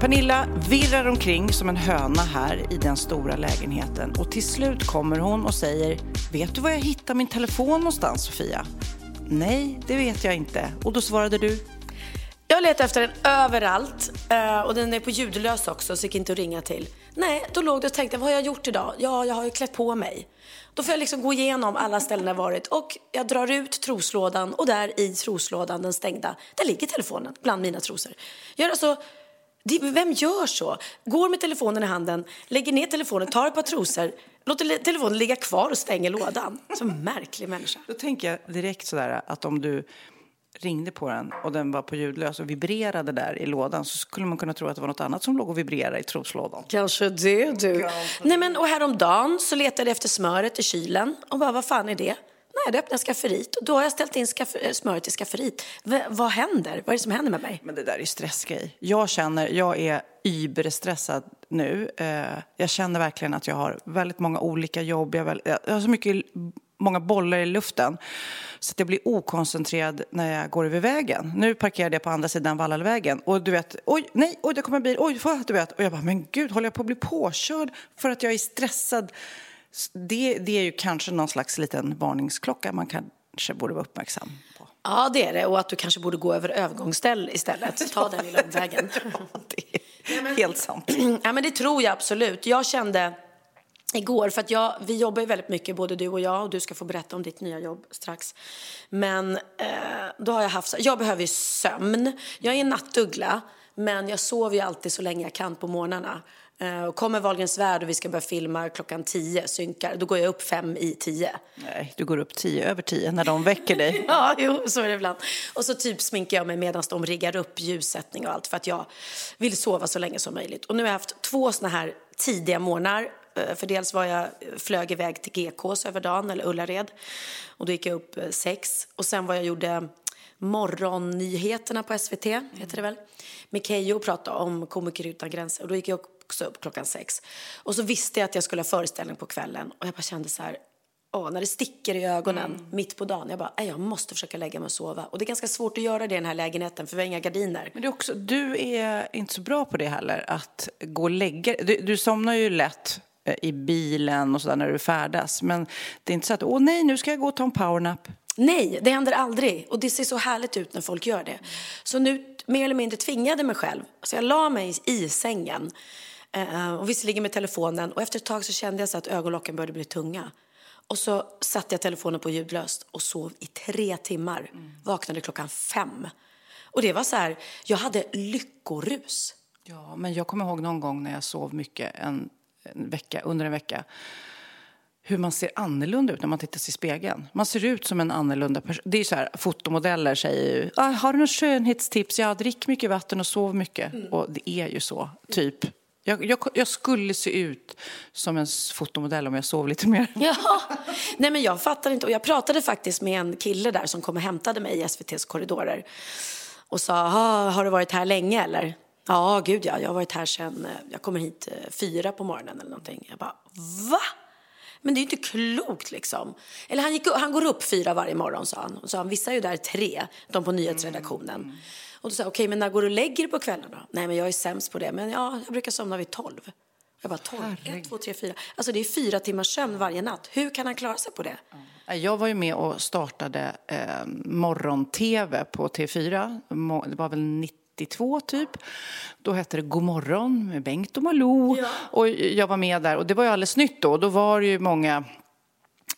Pernilla virrar omkring som en höna här i den stora lägenheten och till slut kommer hon och säger Vet du var jag hittar min telefon någonstans Sofia? Nej, det vet jag inte. Och då svarade du Jag letar efter den överallt eh, och den är på ljudlös också så gick inte att ringa till. Nej, då låg det och tänkte vad har jag gjort idag? Ja, jag har ju klätt på mig. Då får jag liksom gå igenom alla ställen jag varit och jag drar ut troslådan och där i troslådan, den stängda, där ligger telefonen bland mina trosor. Jag gör alltså, vem gör så? Går med telefonen i handen, lägger ner telefonen, tar ett par trosor, låter le- telefonen ligga kvar och stänger lådan. Så märklig människa. Då tänker jag direkt sådär att om du ringde på den och den var på ljudlös och vibrerade där i lådan så skulle man kunna tro att det var något annat som låg och vibrerade i troslådan. Kanske det du. Nej men och häromdagen så letade jag efter smöret i kylen och bara vad fan är det? Nej, då öppnar jag skafferiet och då har jag ställt in eh, smöret i skafferiet. V- vad händer? Vad är det som händer med mig? Men det där är ju stressgrej. Jag känner, jag är überstressad nu. Eh, jag känner verkligen att jag har väldigt många olika jobb. Jag, har väl, jag har så mycket, många bollar i luften. Så att jag blir okoncentrerad när jag går över vägen. Nu parkerade jag på andra sidan Vallalavägen och du vet, oj, nej, oj, det kommer en bil, oj, vad, du vet. Och jag bara, men gud, håller jag på att bli påkörd för att jag är stressad? Det, det är ju kanske någon slags liten varningsklocka man kanske borde vara uppmärksam på. Ja, det är det. Och att du kanske borde gå över övergångsställ istället. Ta den lilla omvägen. Det är helt sant. ja, men det tror jag absolut. Jag kände igår, för att jag, vi jobbar ju väldigt mycket, både du och jag, och du ska få berätta om ditt nya jobb strax. Men eh, då har jag haft, jag behöver ju sömn. Jag är en nattuggla, men jag sover ju alltid så länge jag kan på morgnarna. Eh, och kommer Wahlgrens värld och vi ska börja filma klockan tio, synkar, då går jag upp fem i tio. Nej, du går upp tio över tio när de väcker dig. Ja, jo, så är det ibland. Och så typ sminkar jag mig medan de riggar upp ljussättning och allt för att jag vill sova så länge som möjligt. Och nu har jag haft två såna här tidiga morgnar. Eh, För dels var jag, flög iväg till GKs över dagen, eller Ullared. Och då gick jag upp eh, sex. Och sen var jag gjorde morgonnyheterna på SVT, heter det väl. Med Keyyo och pratade om Komiker utan gränser. Och då gick jag också upp klockan sex. Och så visste jag att jag skulle ha föreställning på kvällen. Och jag bara kände så här, Åh, när det sticker i ögonen mitt på dagen. Jag bara, "Nej, jag måste försöka lägga mig och sova. Och det är ganska svårt att göra det i den här lägenheten för vi har inga gardiner. Men det är också, du är inte så bra på det heller, att gå och lägga Du, du somnar ju lätt eh, i bilen och sådär när du färdas. Men det är inte så att, åh nej, nu ska jag gå och ta en powernap. Nej, det händer aldrig. Och det ser så härligt ut när folk gör det. Så nu mer eller mindre tvingade mig själv. Så jag la mig i sängen. Eh, Och visserligen med telefonen. Och efter ett tag så kände jag så att ögonlocken började bli tunga. Och så satte jag telefonen på ljudlöst och sov i tre timmar. Vaknade klockan fem. Och det var så här, jag hade lyckorus. Ja, men jag kommer ihåg någon gång när jag sov mycket en, en vecka, under en vecka hur man ser annorlunda ut när man tittar sig i spegeln. Man ser ut som en annorlunda person. Det är så här, fotomodeller säger ju, ah, har du något skönhetstips? Ja, drick mycket vatten och sov mycket. Och det är ju så, typ. Jag, jag, jag skulle se ut som en fotomodell om jag sov lite mer. Ja, nej men jag fattar inte. Och jag pratade faktiskt med en kille där som kom och hämtade mig i SVTs korridorer. Och sa, "Ha, har du varit här länge eller? Ja, gud ja, jag har varit här sedan, eh, jag kommer hit eh, fyra på morgonen eller någonting. Jag bara, va? Men det är ju inte klokt liksom. Eller han, gick, han går upp fyra varje morgon sa han. Och han, vissa är ju där tre, de på nyhetsredaktionen. Och då sa jag, okej, men när går du och lägger dig på kvällarna? Nej, men jag är sämst på det. Men ja, jag brukar somna vid tolv. Jag bara, tolv? Ett, två, tre, fyra. Alltså det är fyra timmars sömn varje natt. Hur kan han klara sig på det? Jag var ju med och startade eh, morgon-tv på T4. Mo- Det var väl 92 typ. Då hette det God morgon med Bengt och Malou. Och jag var med där och det var ju alldeles nytt då. Då var det ju många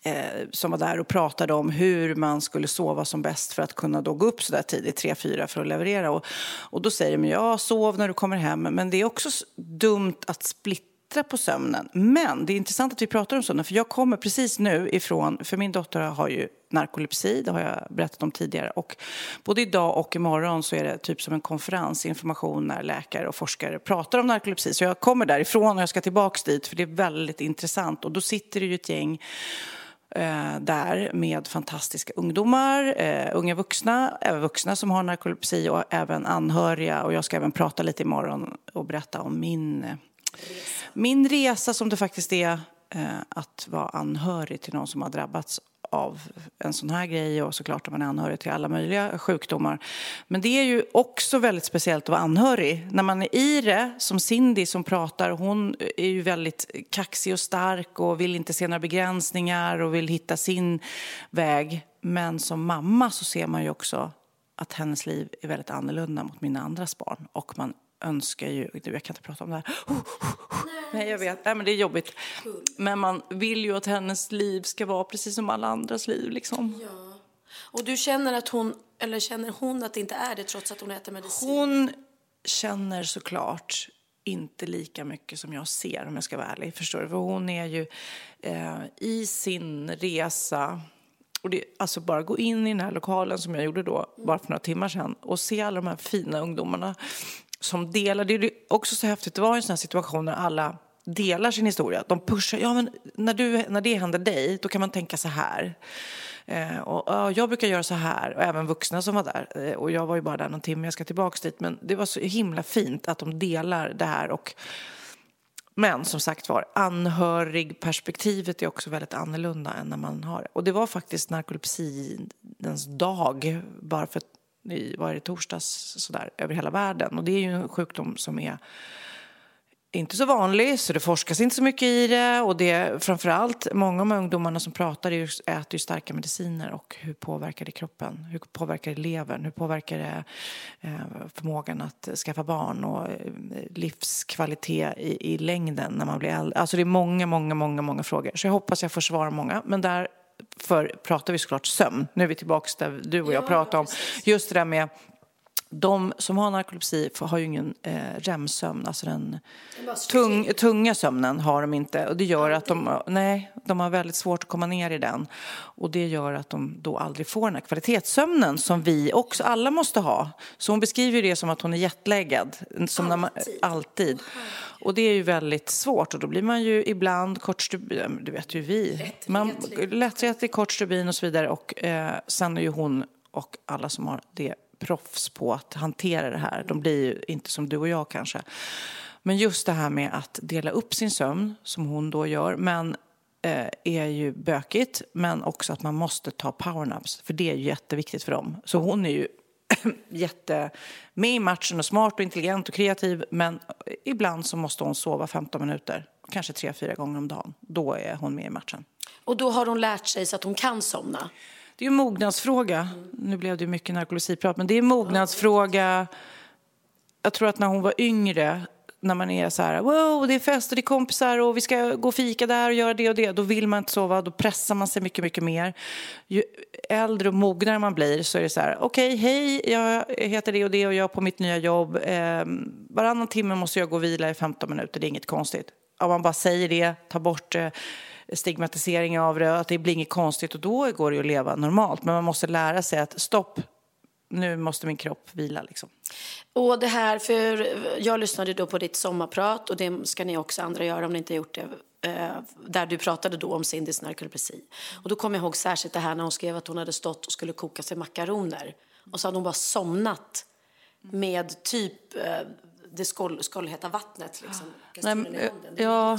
eh, som var där och pratade om hur man skulle sova som bäst för att kunna då gå upp så där tidigt, tre fyra för att leverera. Och, och då säger de, ja, sov när du kommer hem. Men det är också dumt att splittra på sömnen. Men det är intressant att vi pratar om sömnen, för jag kommer precis nu ifrån, för min dotter har ju narkolepsi, det har jag berättat om tidigare. Och både idag och imorgon så är det typ som en konferens, information när läkare och forskare pratar om narkolepsi. Så jag kommer därifrån och jag ska tillbaks dit för det är väldigt intressant. Och då sitter det ju ett gäng eh, där med fantastiska ungdomar, eh, unga vuxna, även vuxna som har narkolepsi och även anhöriga. Och jag ska även prata lite imorgon och berätta om min, eh, min resa som det faktiskt är Eh, att vara anhörig till någon som har drabbats av en sån här grej och såklart om man är anhörig till alla möjliga sjukdomar. Men det är ju också väldigt speciellt att vara anhörig. När man är i det, som Cindy som pratar, hon är ju väldigt kaxig och stark och vill inte se några begränsningar och vill hitta sin väg. Men som mamma så ser man ju också att hennes liv är väldigt annorlunda mot mina andras barn. Och man önskar ju, jag kan inte prata om det här. Nej, jag vet. Nej, men det är jobbigt. Men man vill ju att hennes liv ska vara precis som alla andras liv. Liksom. Och du känner att hon, eller känner hon att det inte är det trots att hon äter medicin? Hon känner såklart inte lika mycket som jag ser om jag ska vara ärlig. Förstår du? För hon är ju eh, i sin resa och det, alltså bara gå in i den här lokalen som jag gjorde då, bara för några timmar sedan och se alla de här fina ungdomarna som delar. Det är också så häftigt, det var en sån här situation när alla delar sin historia. De pushar, ja men när, du, när det händer dig, då kan man tänka så här. Eh, och, och, jag brukar göra så här, och även vuxna som var där. Eh, och jag var ju bara där någon timme, jag ska tillbaka dit. Men det var så himla fint att de delar det här. Och, men som sagt var, anhörigperspektivet är också väldigt annorlunda än när man har det. Och det var faktiskt narkolepsidens dag, bara för i, var det torsdags sådär, över hela världen. Och det är ju en sjukdom som är inte så vanlig, så det forskas inte så mycket i det. Och det framförallt många av de ungdomarna som pratar ju, äter ju starka mediciner och hur påverkar det kroppen? Hur påverkar det levern? Hur påverkar det eh, förmågan att skaffa barn och eh, livskvalitet i, i längden när man blir äldre? Alltså det är många, många, många, många frågor. Så jag hoppas jag får svara många. Men där för pratar vi såklart sömn. Nu är vi tillbaka där du och jag pratade om just det där med de som har narkolepsi har ju ingen eh, REM-sömn, alltså den tung, tunga sömnen har de inte. Och det gör att de, nej, de har väldigt svårt att komma ner i den. Och det gör att de då aldrig får den här kvalitetssömnen som vi också alla måste ha. Så hon beskriver det som att hon är jetlaggad. Som när man, alltid. Och det är ju väldigt svårt och då blir man ju ibland kortstubin, du vet ju vi. Lättretlig, kort stubin och så vidare. Och eh, sen är ju hon och alla som har det proffs på att hantera det här. De blir ju inte som du och jag kanske. Men just det här med att dela upp sin sömn, som hon då gör, men eh, är ju bökigt. Men också att man måste ta powernaps, för det är ju jätteviktigt för dem. Så hon är ju jätte med i matchen och smart och intelligent och kreativ. Men eh, ibland så måste hon sova 15 minuter, kanske tre, fyra gånger om dagen. Då är hon med i matchen. Och då har hon lärt sig så att hon kan somna. Det är en mognadsfråga. Nu blev det mycket narkolepsiprat, men det är en mognadsfråga. Jag tror att när hon var yngre, när man är så här, wow, det är fest och det är kompisar och vi ska gå och fika där och göra det och det, då vill man inte sova, då pressar man sig mycket, mycket mer. Ju äldre och mognare man blir så är det så här, okej, hej, jag heter det och det och jag är på mitt nya jobb. Eh, varannan timme måste jag gå och vila i 15 minuter, det är inget konstigt. Om man bara säger det, tar bort eh, stigmatisering av det, att det blir inget konstigt och då går det ju att leva normalt. Men man måste lära sig att stopp, nu måste min kropp vila liksom. Och det här, för jag lyssnade då på ditt sommarprat och det ska ni också andra göra om ni inte har gjort det. eh, Där du pratade då om Cindys narkolepsi. Och då kommer jag ihåg särskilt det här när hon skrev att hon hade stått och skulle koka sig makaroner. Och så hade hon bara somnat med typ eh, det skåll, skållheta vattnet liksom. Nej, men. Det ja,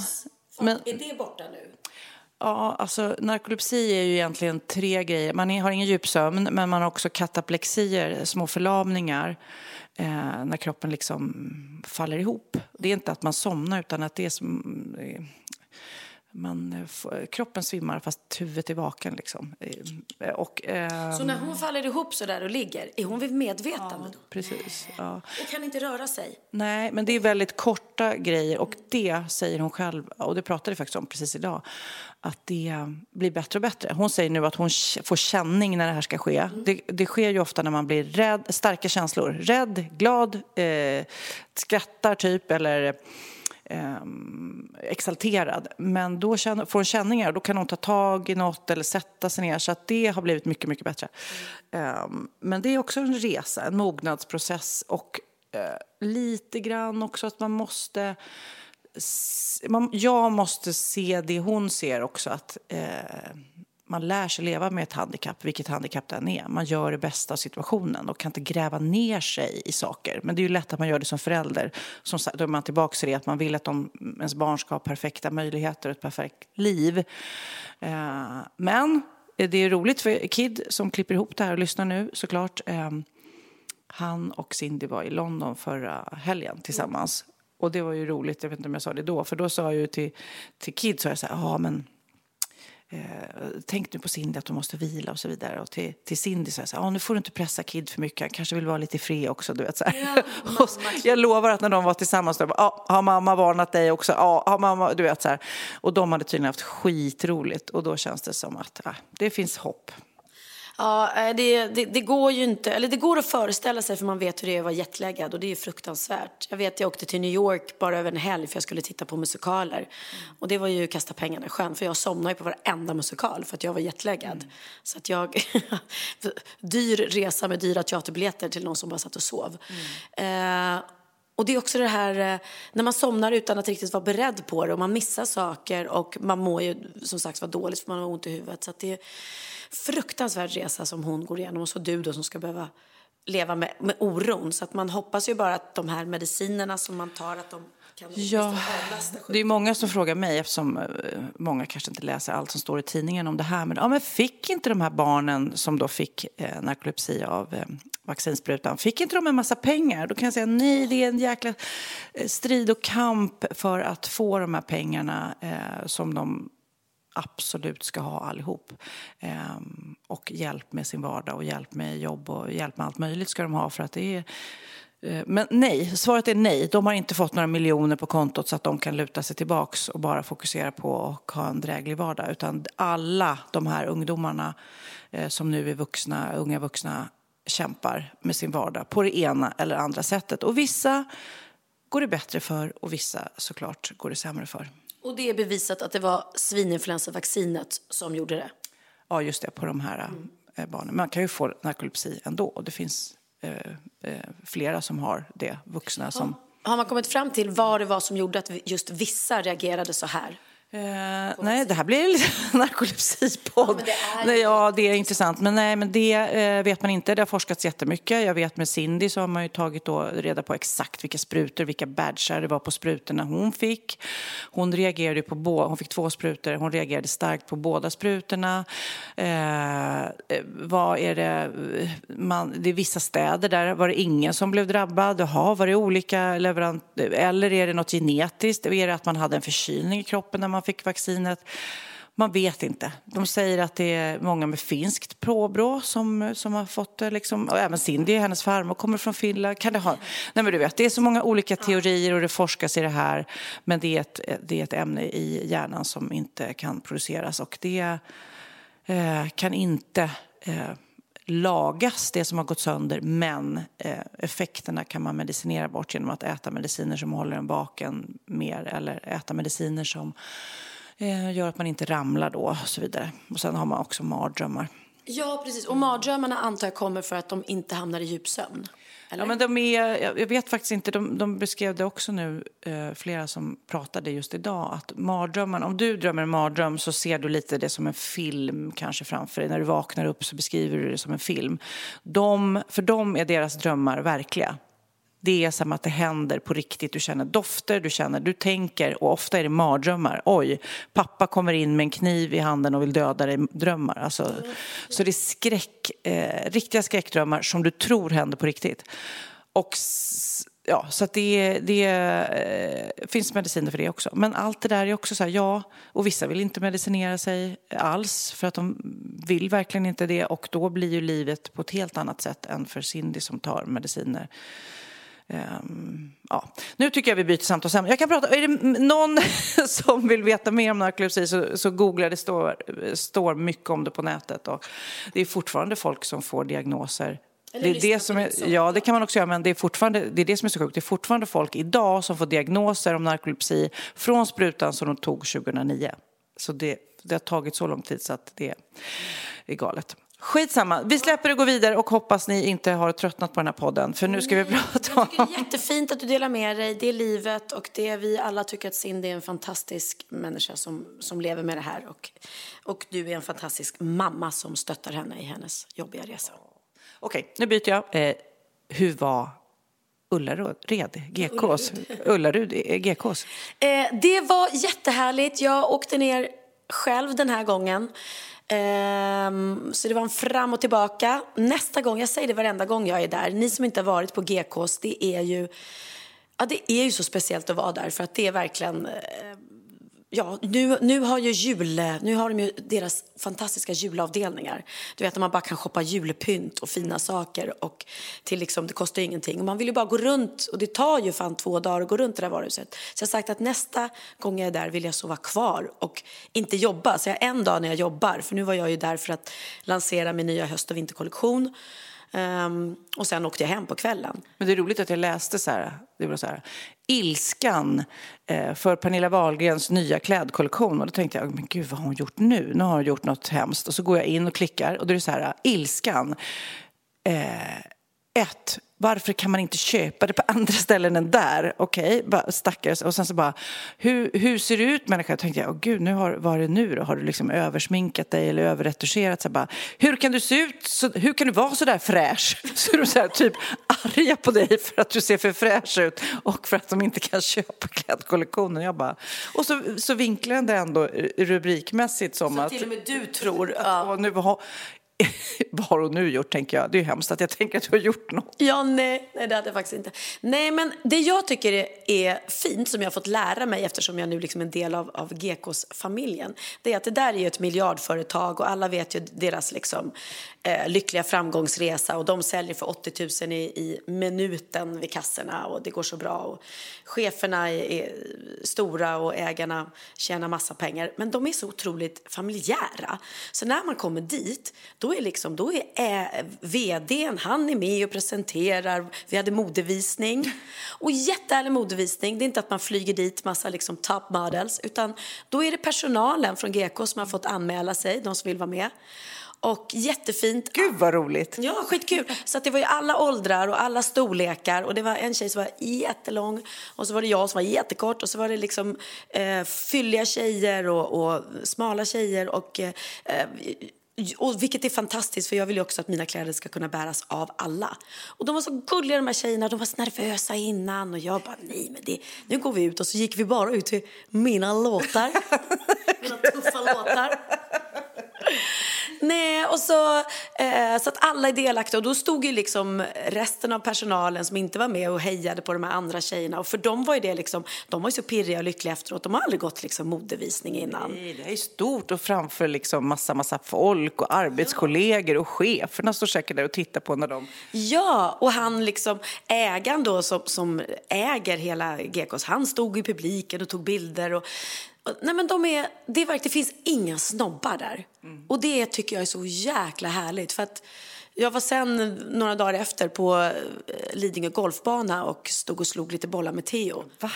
men- Är det borta nu? Ja, alltså narkolepsi är ju egentligen tre grejer. Man har ingen djupsömn, men man har också kataplexier, små förlamningar, eh, när kroppen liksom faller ihop. Det är inte att man somnar, utan att det är som... Eh, man, eh, kroppen svimmar fast huvudet är vaken. Liksom. Eh, och, eh, så när hon faller ihop så där och ligger, är hon vid medvetande? Ja, precis. Ja. Och kan inte röra sig? Nej, men det är väldigt korta grejer och det säger hon själv, och det pratade vi faktiskt om precis idag, att det blir bättre och bättre. Hon säger nu att hon får känning när det här ska ske. Mm. Det, det, sker ju ofta när man blir rädd, starka känslor. Rädd, glad, eh, skrattar typ eller eh, exalterad. Men då känner, får hon känningar och då kan hon ta tag i något eller sätta sig ner. Så att det har blivit mycket, mycket bättre. Mm. Eh, men det är också en resa, en mognadsprocess och eh, lite grann också att man måste man, jag måste se det hon ser också, att eh, man lär sig leva med ett handikapp, vilket handikapp det än är. Man gör det bästa av situationen och kan inte gräva ner sig i saker. Men det är ju lätt att man gör det som förälder. Som då är man tillbaka till det att man vill att de, ens barn ska ha perfekta möjligheter och ett perfekt liv. Eh, men det är roligt för Kid som klipper ihop det här och lyssnar nu såklart. Eh, han och Cindy var i London förra helgen tillsammans. Och det var ju roligt, jag vet inte om jag sa det då, för då sa jag ju till, till Kid så här, så här ja men Eh, tänk nu på Cindy att hon måste vila och så vidare. Och till, till Cindy sa jag så här, ah, nu får du inte pressa Kid för mycket, han kanske vill vara lite fri också. Du vet, så ja, jag lovar att när de var tillsammans, då, ah, har mamma varnat dig också? Ah, har mamma, du vet så här. Och de hade tydligen haft skitroligt och då känns det som att ah, det finns hopp. Ja, eh, det, det, det, går ju inte, eller det går att föreställa sig för man vet hur det är att vara jetlaggad och det är fruktansvärt. Jag vet, jag åkte till New York bara över en helg för jag skulle titta på musikaler mm. och det var ju kasta pengarna i sjön för jag somnade ju på varenda musikal för att jag var jetlaggad. Mm. Så att jag, dyr resa med dyra teaterbiljetter till någon som bara satt och sov. Mm. Eh, och det är också det här eh, när man somnar utan att riktigt vara beredd på det och man missar saker och man mår ju som sagt vara dåligt för man har ont i huvudet. Så att det, fruktansvärd resa som hon går igenom och så du då som ska behöva leva med, med oron. Så att man hoppas ju bara att de här medicinerna som man tar att de kan ja, det är många som frågar mig eftersom eh, många kanske inte läser allt som står i tidningen om det här. Men, ja, men fick inte de här barnen som då fick eh, narkolepsi av eh, vaccinsprutan, fick inte de en massa pengar? Då kan jag säga nej, det är en jäkla eh, strid och kamp för att få de här pengarna eh, som de absolut ska ha allihop. Ehm, och hjälp med sin vardag och hjälp med jobb och hjälp med allt möjligt ska de ha för att det är men nej, svaret är nej. De har inte fått några miljoner på kontot så att de kan luta sig tillbaks och bara fokusera på att ha en dräglig vardag. Utan alla de här ungdomarna eh, som nu är vuxna, unga vuxna kämpar med sin vardag på det ena eller andra sättet. Och vissa går det bättre för och vissa såklart går det sämre för. Och det är bevisat att det var svininfluensavaccinet som gjorde det? Ja, just det, på de här mm. barnen. Man kan ju få narkolepsi ändå. Det finns eh, eh, Eh, eh, flera som har det, vuxna som... Har man kommit fram till vad det var som gjorde att just vissa reagerade så här? Eh, nej, det här blir en narkolepsipodd. Ja, det är... Nej, ja, det är intressant. Men nej, men det eh, vet man inte. Det har forskats jättemycket. Jag vet med Cindy så har man ju tagit då reda på exakt vilka sprutor, vilka badgar det var på sprutorna hon fick. Hon reagerade på båda, hon fick två sprutor. Hon reagerade starkt på båda sprutorna. Eh, vad är det? Man, det är vissa städer där var det ingen som blev drabbad. Jaha, var det olika leverant eller är det något genetiskt? Är det att man hade en förkylning i kroppen när man fick vaccinet. Man vet inte. De säger att det är många med finskt påbrå som, som har fått det. Liksom. Och även Cindy, hennes farmor, kommer från Finland. Kan det, ha? Nej, men du vet, det är så många olika teorier och det forskas i det här. Men det är ett, det är ett ämne i hjärnan som inte kan produceras och det eh, kan inte eh, lagas, det som har gått sönder, men eh, effekterna kan man medicinera bort genom att äta mediciner som håller en vaken mer eller äta mediciner som eh, gör att man inte ramlar då och så vidare. Och sen har man också mardrömmar. Ja, precis. Och mardrömmarna antar jag kommer för att de inte hamnar i djupsömn. Eller? Ja, men de är, jag vet faktiskt inte, de, de beskrev det också nu, eh, flera som pratade just idag, att mardrömmarna, om du drömmer en mardröm så ser du lite det som en film kanske framför dig. När du vaknar upp så beskriver du det som en film. De, för dem är deras drömmar verkliga. Det är som att det händer på riktigt. Du känner dofter, du känner, du tänker och ofta är det mardrömmar. Oj, pappa kommer in med en kniv i handen och vill döda dig. Drömmar. Alltså, så det är skräck, eh, riktiga skräckdrömmar som du tror händer på riktigt. Och ja, så att det, det eh, finns mediciner för det också. Men allt det där är också så här, ja, och vissa vill inte medicinera sig alls för att de vill verkligen inte det och då blir ju livet på ett helt annat sätt än för Cindy som tar mediciner. Um, ja. Nu tycker jag vi byter samtalsämne. Jag kan prata, är det någon som vill veta mer om narkolepsi så, så googla, det står, står mycket om det på nätet. Och det är fortfarande folk som får diagnoser det är det som är, ja, det kan man också göra, men det är, fortfarande, det är det som är så sjukt. Det är fortfarande folk idag som får diagnoser om narkolepsi från sprutan som de tog 2009. Så det, det har tagit så lång tid så att det är galet. Skitsamma, vi släpper det och går vidare och hoppas ni inte har tröttnat på den här podden för nu ska vi prata om... Jag tycker det är jättefint att du delar med dig, det är livet och det vi alla tycker att Cindy är en fantastisk människa som, som lever med det här och, och du är en fantastisk mamma som stöttar henne i hennes jobbiga resa. Okej, nu byter jag. Eh, hur var Ullared, GKs? Ullarud, eh, GKs? Eh, det var jättehärligt. Jag åkte ner själv den här gången. Um, så det var en fram och tillbaka. Nästa gång, jag säger det varenda gång jag är där, ni som inte har varit på GKs, det är ju, ja, det är ju så speciellt att vara där för att det är verkligen uh, Ja, nu, nu har ju jul, nu har de ju deras fantastiska julavdelningar. Du vet, när man bara kan shoppa julpynt och fina saker och till liksom, det kostar ingenting. Och man vill ju bara gå runt och det tar ju fan två dagar att gå runt det där varuhuset. Så jag har sagt att nästa gång jag är där vill jag sova kvar och inte jobba. Så jag har en dag när jag jobbar, för nu var jag ju där för att lansera min nya höst och vinterkollektion. Um, och sen åkte jag hem på kvällen. Men det är roligt att jag läste så här, det var så här, ilskan eh, för Pernilla Wahlgrens nya klädkollektion. Och då tänkte jag, men gud vad har hon gjort nu? Nu har hon gjort något hemskt. Och så går jag in och klickar och då är det så här, ilskan. Eh, ett, varför kan man inte köpa det på andra ställen än där? Okej, okay, stackars. Och sen så bara, hur, hur ser det ut människa? Jag tänkte jag, åh gud, nu har, vad är det nu då? Har du liksom översminkat dig eller överretuscherat? Så bara, hur kan du se ut, så, hur kan du vara så där fräsch? Så är de så här, typ arga på dig för att du ser för fräsch ut och för att de inte kan köpa klädkollektionen. Jag bara, och så, så vinklar den det ändå rubrikmässigt som så att... till och med du tror... Ja. Och nu vad har hon nu gjort, tänker jag. Det är hemskt att jag tänker att du har gjort något. Ja, nej, nej det hade jag faktiskt inte. Nej, men det jag tycker är fint, som jag har fått lära mig eftersom jag nu liksom är en del av, av Gekos-familjen. det är att det där är ett miljardföretag och alla vet ju deras liksom, eh, lyckliga framgångsresa och de säljer för 80 000 i, i minuten vid kassorna och det går så bra. Och cheferna är, är stora och ägarna tjänar massa pengar, men de är så otroligt familjära. Så när man kommer dit, då är, liksom, då är ä, vdn, han är med och presenterar. Vi hade modevisning. Och jättehärlig modevisning. Det är inte att man flyger dit massa liksom top models, utan då är det personalen från GK som har fått anmäla sig, de som vill vara med. Och jättefint. Gud vad roligt! Ja, skitkul. Så det var ju alla åldrar och alla storlekar. Och det var en tjej som var jättelång och så var det jag som var jättekort och så var det liksom eh, fylliga tjejer och, och smala tjejer och eh, och vilket är fantastiskt för jag vill ju också att mina kläder ska kunna bäras av alla. Och de var så gulliga de här tjejerna, de var så nervösa innan och jag bara nej men det, nu går vi ut och så gick vi bara ut till mina låtar. mina tuffa låtar. Nej, och så, eh, så att alla är delaktiga. Och då stod ju liksom resten av personalen som inte var med och hejade på de här andra tjejerna. Och för dem var ju det liksom, de var ju så pirriga och lyckliga efteråt. De har aldrig gått liksom modevisning innan. Nej, det är stort och framför liksom massa, massa folk och arbetskollegor och cheferna står säkert där och tittar på när de... Ja, och han liksom, ägaren då som, som äger hela Gekos, han stod i publiken och tog bilder. Och, Nej, men de är, det, är det finns inga snobbar där. Mm. Och det tycker jag är så jäkla härligt. För att jag var sen några dagar efter på eh, Lidingö golfbana och stod och slog lite bollar med Theo. Va?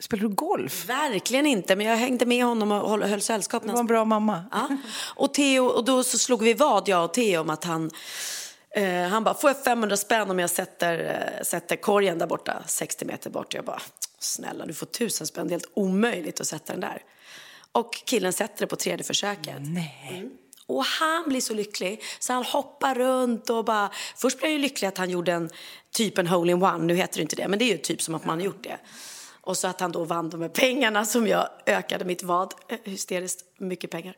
Spelar du golf? Verkligen inte, men jag hängde med honom och höll, höll sällskap. Du var en bra mamma. Ja. Och, Theo, och då så slog vi vad, jag och Theo, om att han eh, han bara, får jag 500 spänn om jag sätter, eh, sätter korgen där borta, 60 meter bort? Jag bara, snälla du får tusen spänn, det är helt omöjligt att sätta den där. Och killen sätter det på tredje försöket. Nej. Mm. Och han blir så lycklig så han hoppar runt och bara... Först blir han ju lycklig att han gjorde en typ en hole-in-one, nu heter det inte det, men det är ju typ som att man har gjort det. Och så att han då vann de här pengarna som jag ökade mitt vad, eh, hysteriskt mycket pengar.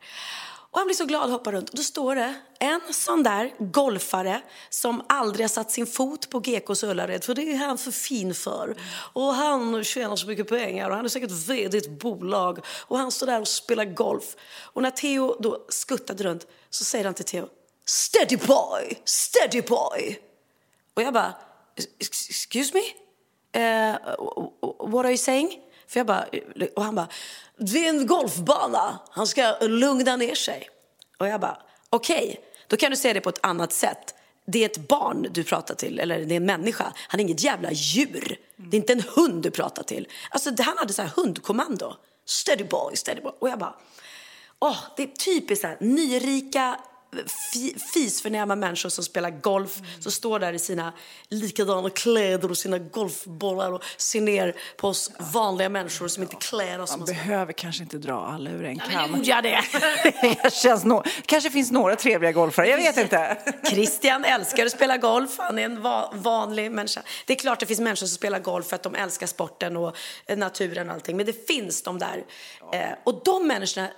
Och han blir så glad och hoppar runt. Och då står det en sån där golfare som aldrig har satt sin fot på GKs Ullared, för det är han för fin för. Och han tjänar så mycket pengar och han är säkert vd i ett bolag. Och han står där och spelar golf. Och när Theo då skuttade runt så säger han till Theo, steady boy, steady boy. Och jag bara, excuse me? Uh, what are you saying? För jag bara, och han bara, det är en golfbana, han ska lugna ner sig. Och jag bara, okej, okay, då kan du säga det på ett annat sätt. Det är ett barn du pratar till, eller det är en människa. Han är inget jävla djur. Det är inte en hund du pratar till. Alltså, han hade så här hundkommando. Steady boy, steady boy. Och jag bara, åh, det är typiskt så här, nyrika fisförnäma människor som spelar golf, mm. som står där i sina likadana kläder och sina golfbollar och ser ner på oss vanliga människor som inte klär oss. Man behöver kanske inte dra alla ur en kam. Ja, jag det. det känns no kanske finns några trevliga golfare, jag vet inte. Christian älskar att spela golf, han är en va vanlig människa. Det är klart det finns människor som spelar golf för att de älskar sporten och naturen och allting, men det finns de där. Ja. Eh, och de människorna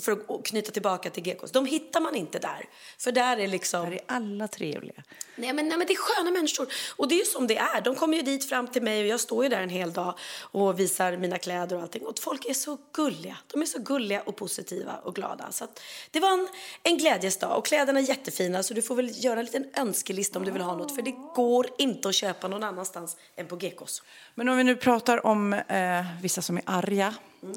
för att knyta tillbaka till Gekos, de hittar man inte där. För där är liksom... Där är alla trevliga. Nej men, nej, men det är sköna människor. Och det är ju som det är. De kommer ju dit fram till mig och jag står ju där en hel dag och visar mina kläder och allting. Och folk är så gulliga. De är så gulliga och positiva och glada. Så det var en, en glädjesdag. Och kläderna är jättefina så du får väl göra en liten önskelista om du vill ha något. För det går inte att köpa någon annanstans än på Gekos. Men om vi nu pratar om eh, vissa som är arga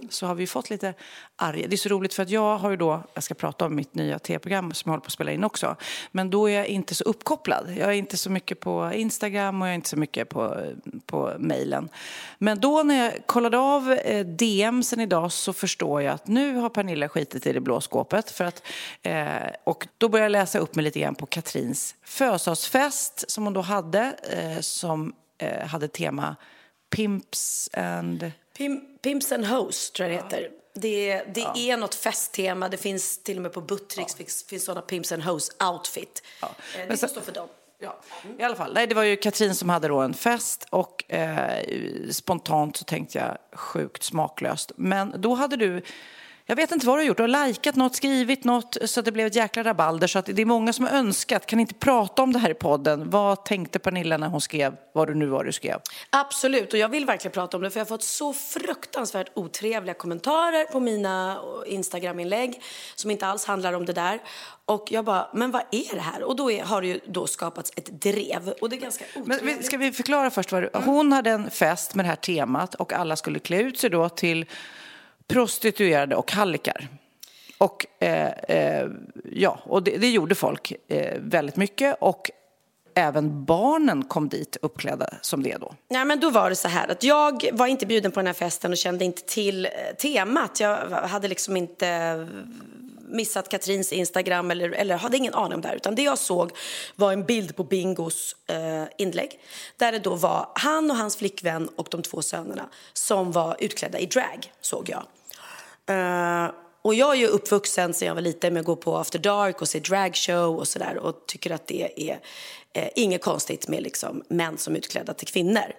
så har vi fått lite arga. Det är så roligt för att jag har ju då, jag ska prata om mitt nya tv-program som jag håller på att spela in också. Men då är jag inte så uppkopplad. Jag är inte så mycket på Instagram och jag är inte så mycket på, på mejlen. Men då när jag kollade av eh, DM sen idag så förstår jag att nu har Pernilla skitit i det blå skåpet. För att, eh, och då började jag läsa upp mig lite grann på Katrins födelsedagsfest som hon då hade eh, som eh, hade tema Pimps and... Pim, Pimps and Hoes, tror jag det heter. Det, det ja. är något festtema. Det finns till och med på Buttricks ja. finns, finns sådana Pimps and Hoes outfit. Ja. Eh, det får stå för dem. Ja, i alla fall. Nej, det var ju Katrin som hade då en fest och eh, spontant så tänkte jag sjukt smaklöst. Men då hade du jag vet inte vad du har gjort. Du har likat något, skrivit något så att det blev ett jäkla rabalder. Så att det är många som har önskat. Kan inte prata om det här i podden? Vad tänkte Pernilla när hon skrev vad du nu var du skrev? Absolut, och jag vill verkligen prata om det för jag har fått så fruktansvärt otrevliga kommentarer på mina Instagram-inlägg som inte alls handlar om det där. Och jag bara, men vad är det här? Och då är, har det ju då skapats ett drev. Och det är ganska otrevligt. Men ska vi förklara först? Vad det, hon hade en fest med det här temat och alla skulle klä ut sig då till prostituerade och hallickar. Och, eh, eh, ja, och det, det gjorde folk eh, väldigt mycket. Och även barnen kom dit uppklädda som det då? Nej, men då var det så här att jag var inte bjuden på den här festen och kände inte till eh, temat. Jag hade liksom inte eh, missat Katrins Instagram eller, eller hade ingen aning om det här. Utan det jag såg var en bild på Bingos eh, inlägg där det då var han och hans flickvän och de två sönerna som var utklädda i drag, såg jag. Uh, och jag är ju uppvuxen sen jag var liten med att gå på After Dark och se dragshow och sådär och tycker att det är eh, inget konstigt med liksom män som är utklädda till kvinnor.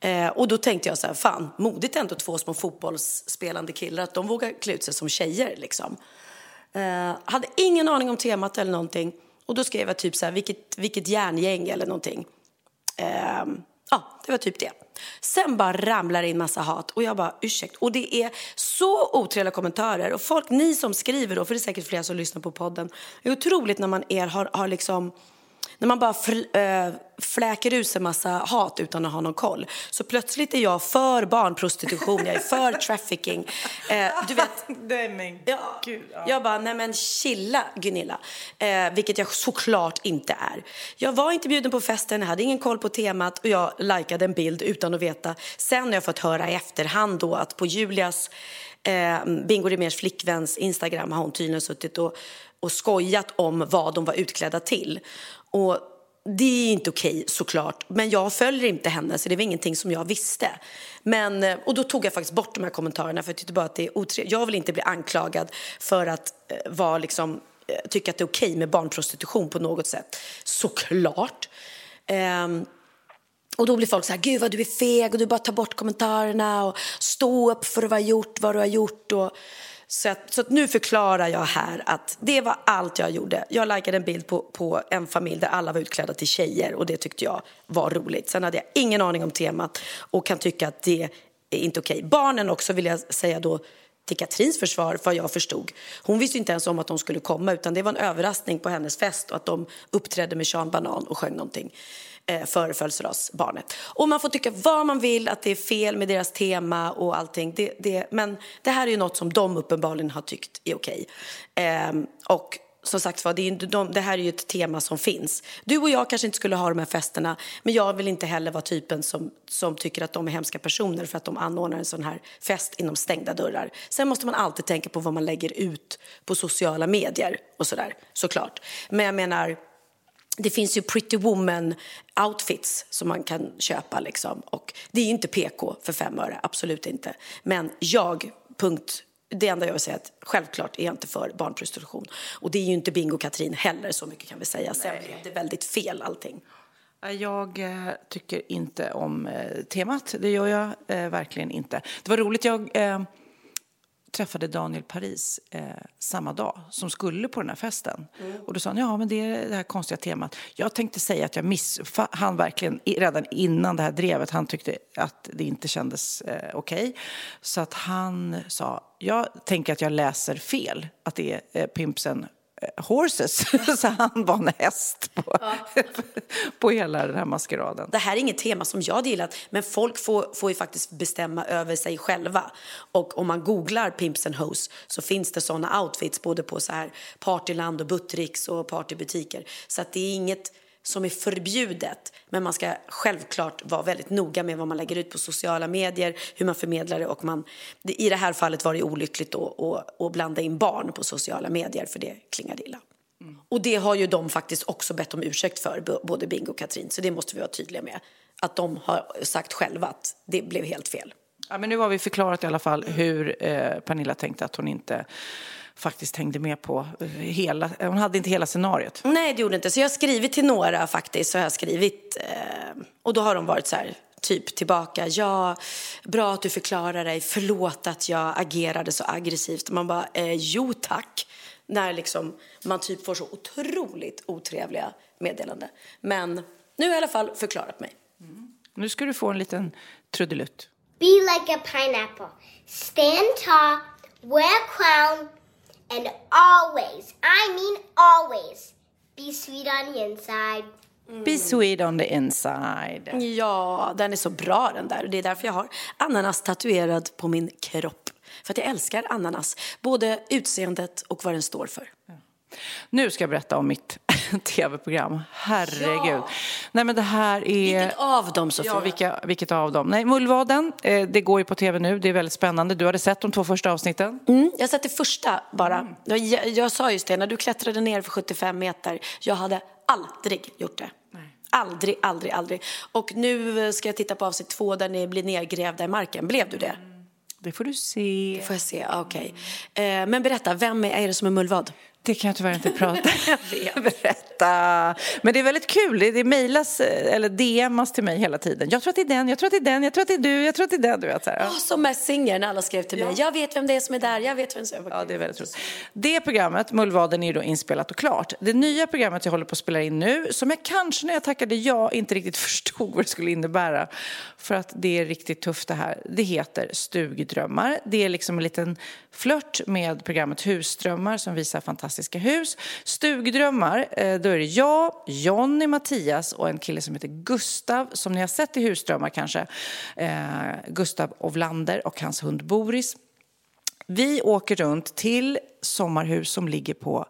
Eh, och då tänkte jag så här, fan, modigt ändå två små fotbollsspelande killar att de vågar klä ut sig som tjejer liksom. Eh, hade ingen aning om temat eller någonting och då skrev jag typ så här, vilket, vilket järngäng eller någonting. Eh, ja, det var typ det. Sen bara ramlar det in massa hat och jag bara ursäkt. Och det är så otrevliga kommentarer och folk, ni som skriver då, för det är säkert flera som lyssnar på podden. Det är otroligt när man er har, har liksom när man bara fl äh, fläker ut sig massa hat utan att ha någon koll. Så plötsligt är jag för barnprostitution, jag är för trafficking. Eh, du vet, Nej, ja, Gud, ja. Jag bara, nej men chilla Gunilla. Eh, vilket jag såklart inte är. Jag var inte bjuden på festen, jag hade ingen koll på temat och jag likade en bild utan att veta. Sen har jag fått höra i efterhand då att på Julias eh, Bingo Rimérs flickväns Instagram har hon tydligen suttit och, och skojat om vad de var utklädda till. Och det är inte okej såklart, men jag följer inte henne så det var ingenting som jag visste. Men, eh, och då tog jag faktiskt bort de här kommentarerna för jag tyckte bara att det är otrevligt. Jag vill inte bli anklagad för att eh, vara liksom eh, tycka att det är okej okay med barnprostitution på något sätt. Såklart. Eh, och då blir folk så här, gud vad du är feg och du bara tar bort kommentarerna och stå upp för vad du har gjort, vad du har gjort. Och, så, att, så att nu förklarar jag här att det var allt jag gjorde. Jag likade en bild på, på en familj där alla var utklädda till tjejer och det tyckte jag var roligt. Sen hade jag ingen aning om temat och kan tycka att det är inte okej. Barnen också vill jag säga då till Katrins försvar, vad jag förstod. Hon visste inte ens om att de skulle komma utan det var en överraskning på hennes fest och att de uppträdde med Sean Banan och sjöng någonting eh, för födelsedagsbarnet. Och man får tycka vad man vill, att det är fel med deras tema och allting. Det, det, men det här är ju något som de uppenbarligen har tyckt är okej. Eh, och som sagt var, det, de, det här är ju ett tema som finns. Du och jag kanske inte skulle ha de här festerna, men jag vill inte heller vara typen som, som tycker att de är hemska personer för att de anordnar en sån här fest inom stängda dörrar. Sen måste man alltid tänka på vad man lägger ut på sociala medier och sådär, såklart. Men jag menar, det finns ju pretty woman outfits som man kan köpa liksom. Och det är inte PK för fem öre, absolut inte. Men jag, punkt det enda jag vill säga är att självklart är jag inte för barnprostitution. Och det är ju inte Bingo Katrin heller, så mycket kan vi säga. Sen blev det väldigt fel allting. Jag eh, tycker inte om eh, temat, det gör jag eh, verkligen inte. Det var roligt, jag eh, träffade Daniel Paris eh, samma dag som skulle på den här festen. Mm. Och då sa han, ja men det är det här konstiga temat. Jag tänkte säga att jag miss... Han verkligen, redan innan det här drevet, han tyckte att det inte kändes eh, okej. Okay. Så att han sa, jag tänker att jag läser fel, att det är eh, Pimpsen horses, så han var en häst på, ja. på hela den här maskeraden. Det här är inget tema som jag gillat, men folk får, får ju faktiskt bestämma över sig själva. Och om man googlar Pimps and Hoes så finns det såna outfits både på så här Partyland och Buttricks och partybutiker. Så att det är inget som är förbjudet. Men man ska självklart vara väldigt noga med vad man lägger ut på sociala medier, hur man förmedlar det och man, i det här fallet var det olyckligt att, blanda in barn på sociala medier för det klingade illa. Mm. Och det har ju de faktiskt också bett om ursäkt för, både Bingo och Katrin, så det måste vi vara tydliga med. Att de har sagt själva att det blev helt fel. Ja, men nu har vi förklarat i alla fall hur eh, Pernilla tänkte att hon inte faktiskt hängde med på hela, hon hade inte hela scenariot. Nej, det gjorde inte. Så jag har skrivit till några faktiskt, så har jag skrivit, eh, och då har de varit så här, typ tillbaka, ja, bra att du förklarar dig, förlåt att jag agerade så aggressivt. Man bara, eh, jo tack. När liksom man typ får så otroligt otrevliga meddelanden. Men nu har jag i alla fall förklarat mig. Mm. Nu ska du få en liten trudelutt. Be like a pineapple. Stand tall, wear crown, And always, I mean always, be sweet on the inside. Mm. Be sweet on the inside. Ja, den är så bra den där. Det är därför jag har ananas tatuerad på min kropp. För att jag älskar ananas, både utseendet och vad den står för. Ja. Nu ska jag berätta om mitt tv-program. Herregud. Ja. Nej, men det här är... Vilket av dem, Sofia? Ja, vilka, vilket av dem? Nej, Mullvaden, eh, det går ju på tv nu. Det är väldigt spännande. Du hade sett de två första avsnitten? Mm, jag har sett det första bara. Mm. Jag, jag, sa just det, när du klättrade ner för 75 meter. Jag hade aldrig gjort det. Nej. Aldrig, aldrig, aldrig. Och nu ska jag titta på avsnitt två där ni blir nergrävda i marken. Blev du det? Mm. Det får du se. Det får jag se, okej. Okay. Eh, men berätta, vem är det som är mullvad? Det kan jag tyvärr inte prata berätta. Men det är väldigt kul. Det mejlas eller DMas till mig hela tiden. Jag tror att det är den, jag tror att det är den, jag tror att det är du, jag tror att det är den. Du vet, så här. Oh, som Messinger när alla skrev till mig. Ja. Jag vet vem det är som är där, jag vet vem som är Ja, det är väldigt roligt. Det programmet, Mullvaden, är ju då inspelat och klart. Det nya programmet jag håller på att spela in nu, som jag kanske när jag tackade ja inte riktigt förstod vad det skulle innebära. För att det är riktigt tufft det här. Det heter Stugdrömmar. Det är liksom en liten flört med programmet Husdrömmar som visar fantastiska hus. Stugdrömmar, eh, då är det jag, Jonny, Mattias och en kille som heter Gustav som ni har sett i Husdrömmar kanske. Eh, Gustav Ovlander och hans hund Boris. Vi åker runt till sommarhus som ligger på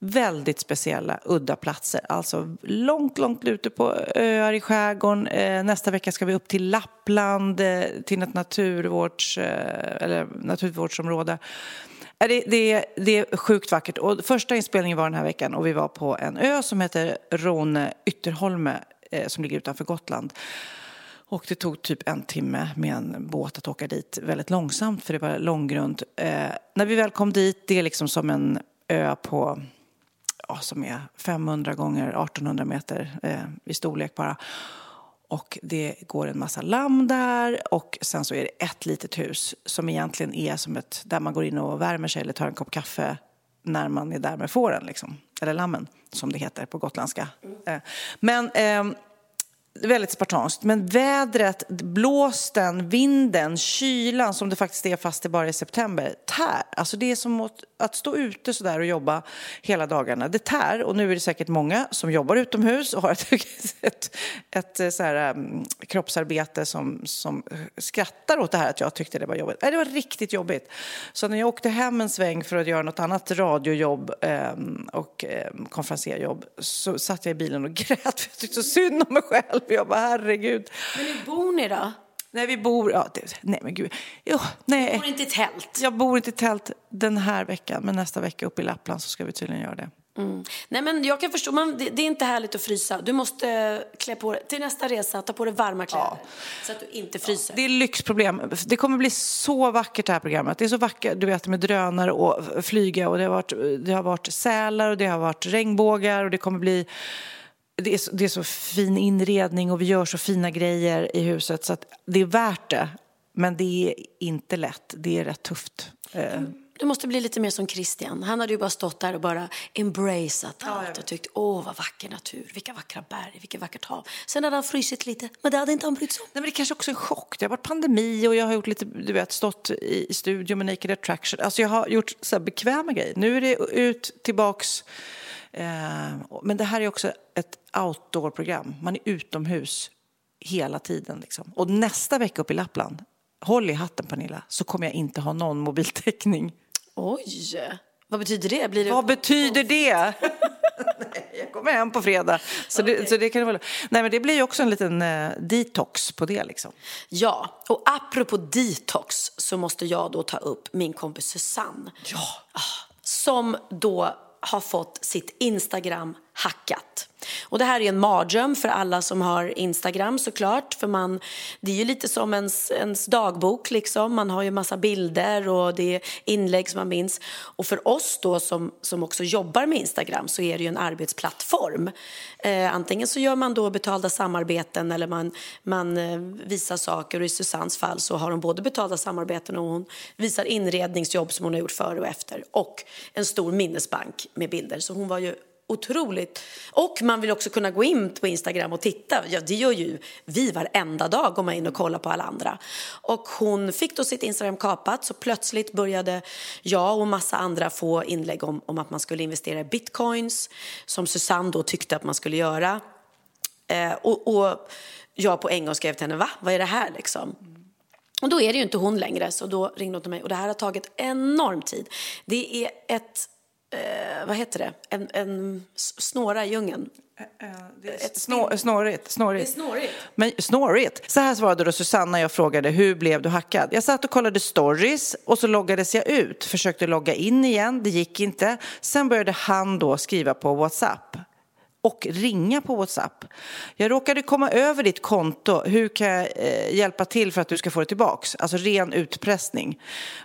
väldigt speciella, udda platser. Alltså långt, långt ute på öar i skärgården. Eh, nästa vecka ska vi upp till Lappland, eh, till ett naturvårds, eh, eller naturvårdsområde. Det, det, det, är sjukt vackert. Och första inspelningen var den här veckan och vi var på en ö som heter Rone eh, Ytterholme eh, som ligger utanför Gotland. Och det tog typ en timme med en båt att åka dit väldigt långsamt för det var långgrunt. Eh, när vi väl kom dit, det är liksom som en ö på ja, som är 500 gånger 1800 meter eh, i storlek bara. Och det går en massa lamm där och sen så är det ett litet hus som egentligen är som ett, där man går in och värmer sig eller tar en kopp kaffe när man är där med fåren, liksom. eller lammen som det heter på gotländska. Mm. Men eh, väldigt spartanskt. Men vädret, blåsten, vinden, kylan som det faktiskt är fast det bara är september, tär. Alltså det är som att, att stå ute sådär och jobba hela dagarna. Det tär och nu är det säkert många som jobbar utomhus och har ett, ett, ett, eh, så här, um, kroppsarbete som, som skrattar åt det här att jag tyckte det var jobbigt. Nej, det var riktigt jobbigt. Så när jag åkte hem en sväng för att göra något annat radiojobb um, och um, konferenserjobb så satt jag i bilen och grät för jag tyckte så synd om mig själv. Jag bara, herregud. Men hur bor ni då? Nej, vi bor... Ja, det, nej, men gud. Jo, nej. Du bor inte i tält? Jag bor inte i tält den här veckan, men nästa vecka uppe i Lappland så ska vi tydligen göra det. Mm. Nej, men jag kan förstå, man, det, det, är inte härligt att frysa. Du måste klä på dig, till nästa resa, ta på dig varma kläder. Ja. Så att du inte fryser. Ja, det är lyxproblem. Det kommer bli så vackert det här programmet. Det är så vackert, du vet med drönare och flyga och det har varit, det har varit sälar och det har varit regnbågar och det kommer bli det är, så, det är så fin inredning och vi gör så fina grejer i huset så att det är värt det. Men det är inte lätt. Det är rätt tufft. Eh. Du måste bli lite mer som Christian. Han hade ju bara stått där och bara embraceat ja, allt och tyckt åh vad vacker natur, vilka vackra berg, vilket vackert hav. Sen hade han frysit lite, men det hade inte han brytt sig om. Nej, men det kanske också är en chock. Det har varit pandemi och jag har gjort lite, du vet, stått i, studio med Naked Attraction. Alltså jag har gjort så bekväma grejer. Nu är det ut tillbaks men det här är också ett outdoor-program. Man är utomhus hela tiden. Liksom. Och nästa vecka upp i Lappland, håll i hatten Pernilla, så kommer jag inte ha någon mobiltäckning. Oj! Vad betyder det? Blir det... Vad betyder det? Nej, jag kommer hem på fredag. Så, okay. det, så det kan vara... Nej, men det blir ju också en liten eh, detox på det. Liksom. Ja, och apropå detox så måste jag då ta upp min kompis Susanne. Ja. Ah, som då har fått sitt Instagram hackat. Och det här är en mardröm för alla som har Instagram såklart. För man, det är ju lite som ens, ens dagbok liksom. Man har ju massa bilder och det är inlägg som man minns. Och för oss då som, som också jobbar med Instagram så är det ju en arbetsplattform. Eh, antingen så gör man då betalda samarbeten eller man, man eh, visar saker. Och i Susannes fall så har hon både betalda samarbeten och hon visar inredningsjobb som hon har gjort före och efter. Och en stor minnesbank med bilder. Så hon var ju otroligt. Och man vill också kunna gå in på Instagram och titta. Ja, det gör ju vi varenda dag, går man in och kollar på alla andra. Och hon fick då sitt Instagram kapat, så plötsligt började jag och massa andra få inlägg om, om att man skulle investera i bitcoins, som Susanne då tyckte att man skulle göra. Eh, och, och jag på en gång skrev till henne, va? Vad är det här liksom? Och då är det ju inte hon längre, så då ringde hon till mig. Och det här har tagit enorm tid. Det är ett eh, vad heter det, en, en snåra i djungeln. Eh, eh, det är Ett. Det är snårigt. Men snårigt. Så här svarade då Susanna jag frågade hur blev du hackad? Jag satt och kollade stories och så loggades jag ut. Försökte logga in igen, det gick inte. Sen började han då skriva på WhatsApp och ringa på WhatsApp. Jag råkade komma över ditt konto. Hur kan jag eh, hjälpa till för att du ska få det tillbaks? Alltså ren utpressning.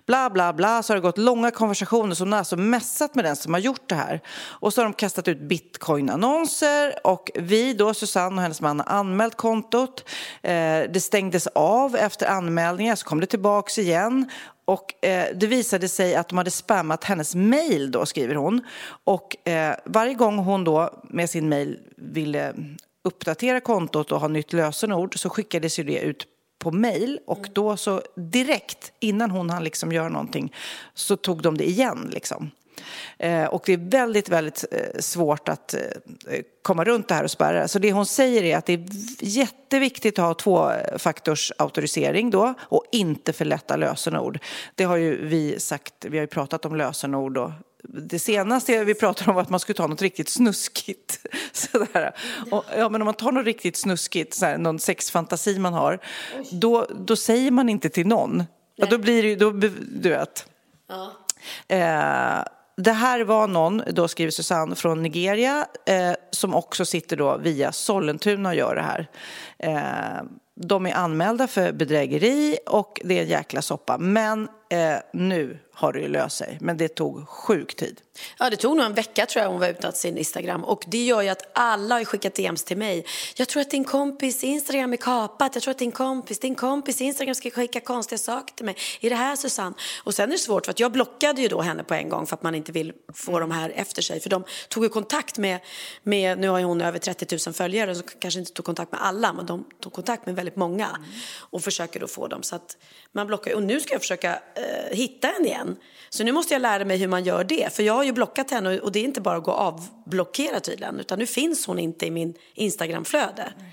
Bla, bla, bla. Så har det gått långa konversationer som har alltså mässat med den som har gjort det här. Och så har de kastat ut bitcoin-annonser och vi då, Susanne och hennes man, har anmält kontot. Eh, det stängdes av efter anmälningen, så kom det tillbaks igen och eh, det visade sig att de hade spammat hennes mail då, skriver hon. Och eh, varje gång hon då med sin mail ville uppdatera kontot och ha nytt lösenord så skickades ju det ut på mail och då så direkt innan hon hann liksom göra någonting så tog de det igen liksom. Eh, och det är väldigt, väldigt eh, svårt att eh, komma runt det här och spärra. Så det hon säger är att det är jätteviktigt att ha tvåfaktorsautorisering då och inte för lätta lösenord. Det har ju vi sagt, vi har ju pratat om lösenord och det senaste vi pratade om var att man skulle ta något riktigt snuskigt. Sådär. Och, ja, men om man tar något riktigt snuskigt, sådär, någon sexfantasi man har, då, då säger man inte till någon. Ja, då blir det då, du vet. Ja. Eh, det här var någon, då skriver Susanne, från Nigeria eh, som också sitter då via Sollentuna och gör det här. Eh, de är anmälda för bedrägeri och det är en jäkla soppa. Men eh, nu har det ju löst sig. Men det tog sjuk tid. Ja, det tog nog en vecka tror jag hon var ute på sin Instagram. Och det gör ju att alla har skickat DMs till mig. Jag tror att din kompis Instagram är kapat. Jag tror att din kompis, din kompis Instagram ska skicka konstiga saker till mig. Är det här Susanne? Och sen är det svårt för att jag blockade ju då henne på en gång för att man inte vill få de här efter sig. För de tog ju kontakt med, med nu har ju hon över 30 000 följare så kanske inte tog kontakt med alla men de tog kontakt med väldigt många. Och försöker då få dem så att man blockar. Och nu ska jag försöka eh, hitta henne igen. Så nu måste jag lära mig hur man gör det. För jag har ju blockat henne och det är inte bara att gå avblockera tydligen. Utan nu finns hon inte i min Instagramflöde. Mm.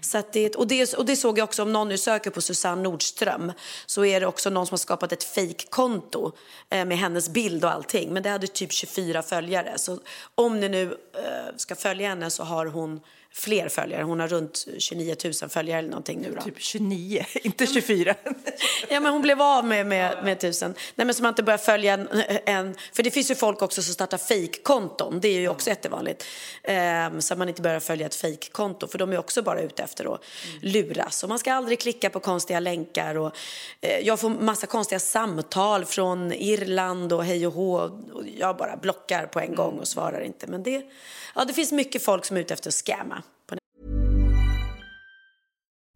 Så det, och, det, och det såg jag också om någon nu söker på Susanne Nordström. Så är det också någon som har skapat ett fejkkonto eh, med hennes bild och allting. Men det hade typ 24 följare. Så om ni nu eh, ska följa henne så har hon fler följare. Hon har runt 29 000 följare eller någonting nu då. Typ 29, inte 24. ja, men hon blev av med, med, med tusen. Nej, men så man inte börjar följa en, en, För det finns ju folk också som startar fejkkonton. Det är ju också jättevanligt. Um, så man inte börjar följa ett fejkkonto. För de är också bara ute efter att mm. luras. Och man ska aldrig klicka på konstiga länkar. Och, uh, jag får massa konstiga samtal från Irland och hej och hå. Och jag bara blockar på en gång och svarar inte. Men det, ja, det finns mycket folk som är ute efter att scamma.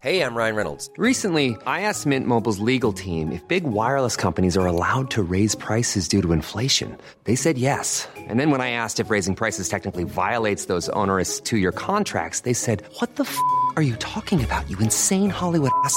Hey, I'm Ryan Reynolds. Recently, I asked Mint Mobile's legal team if big wireless companies are allowed to raise prices due to inflation. They said yes. And then when I asked if raising prices technically violates those onerous two-year contracts, they said, "What the f*** are you talking about? You insane Hollywood ass."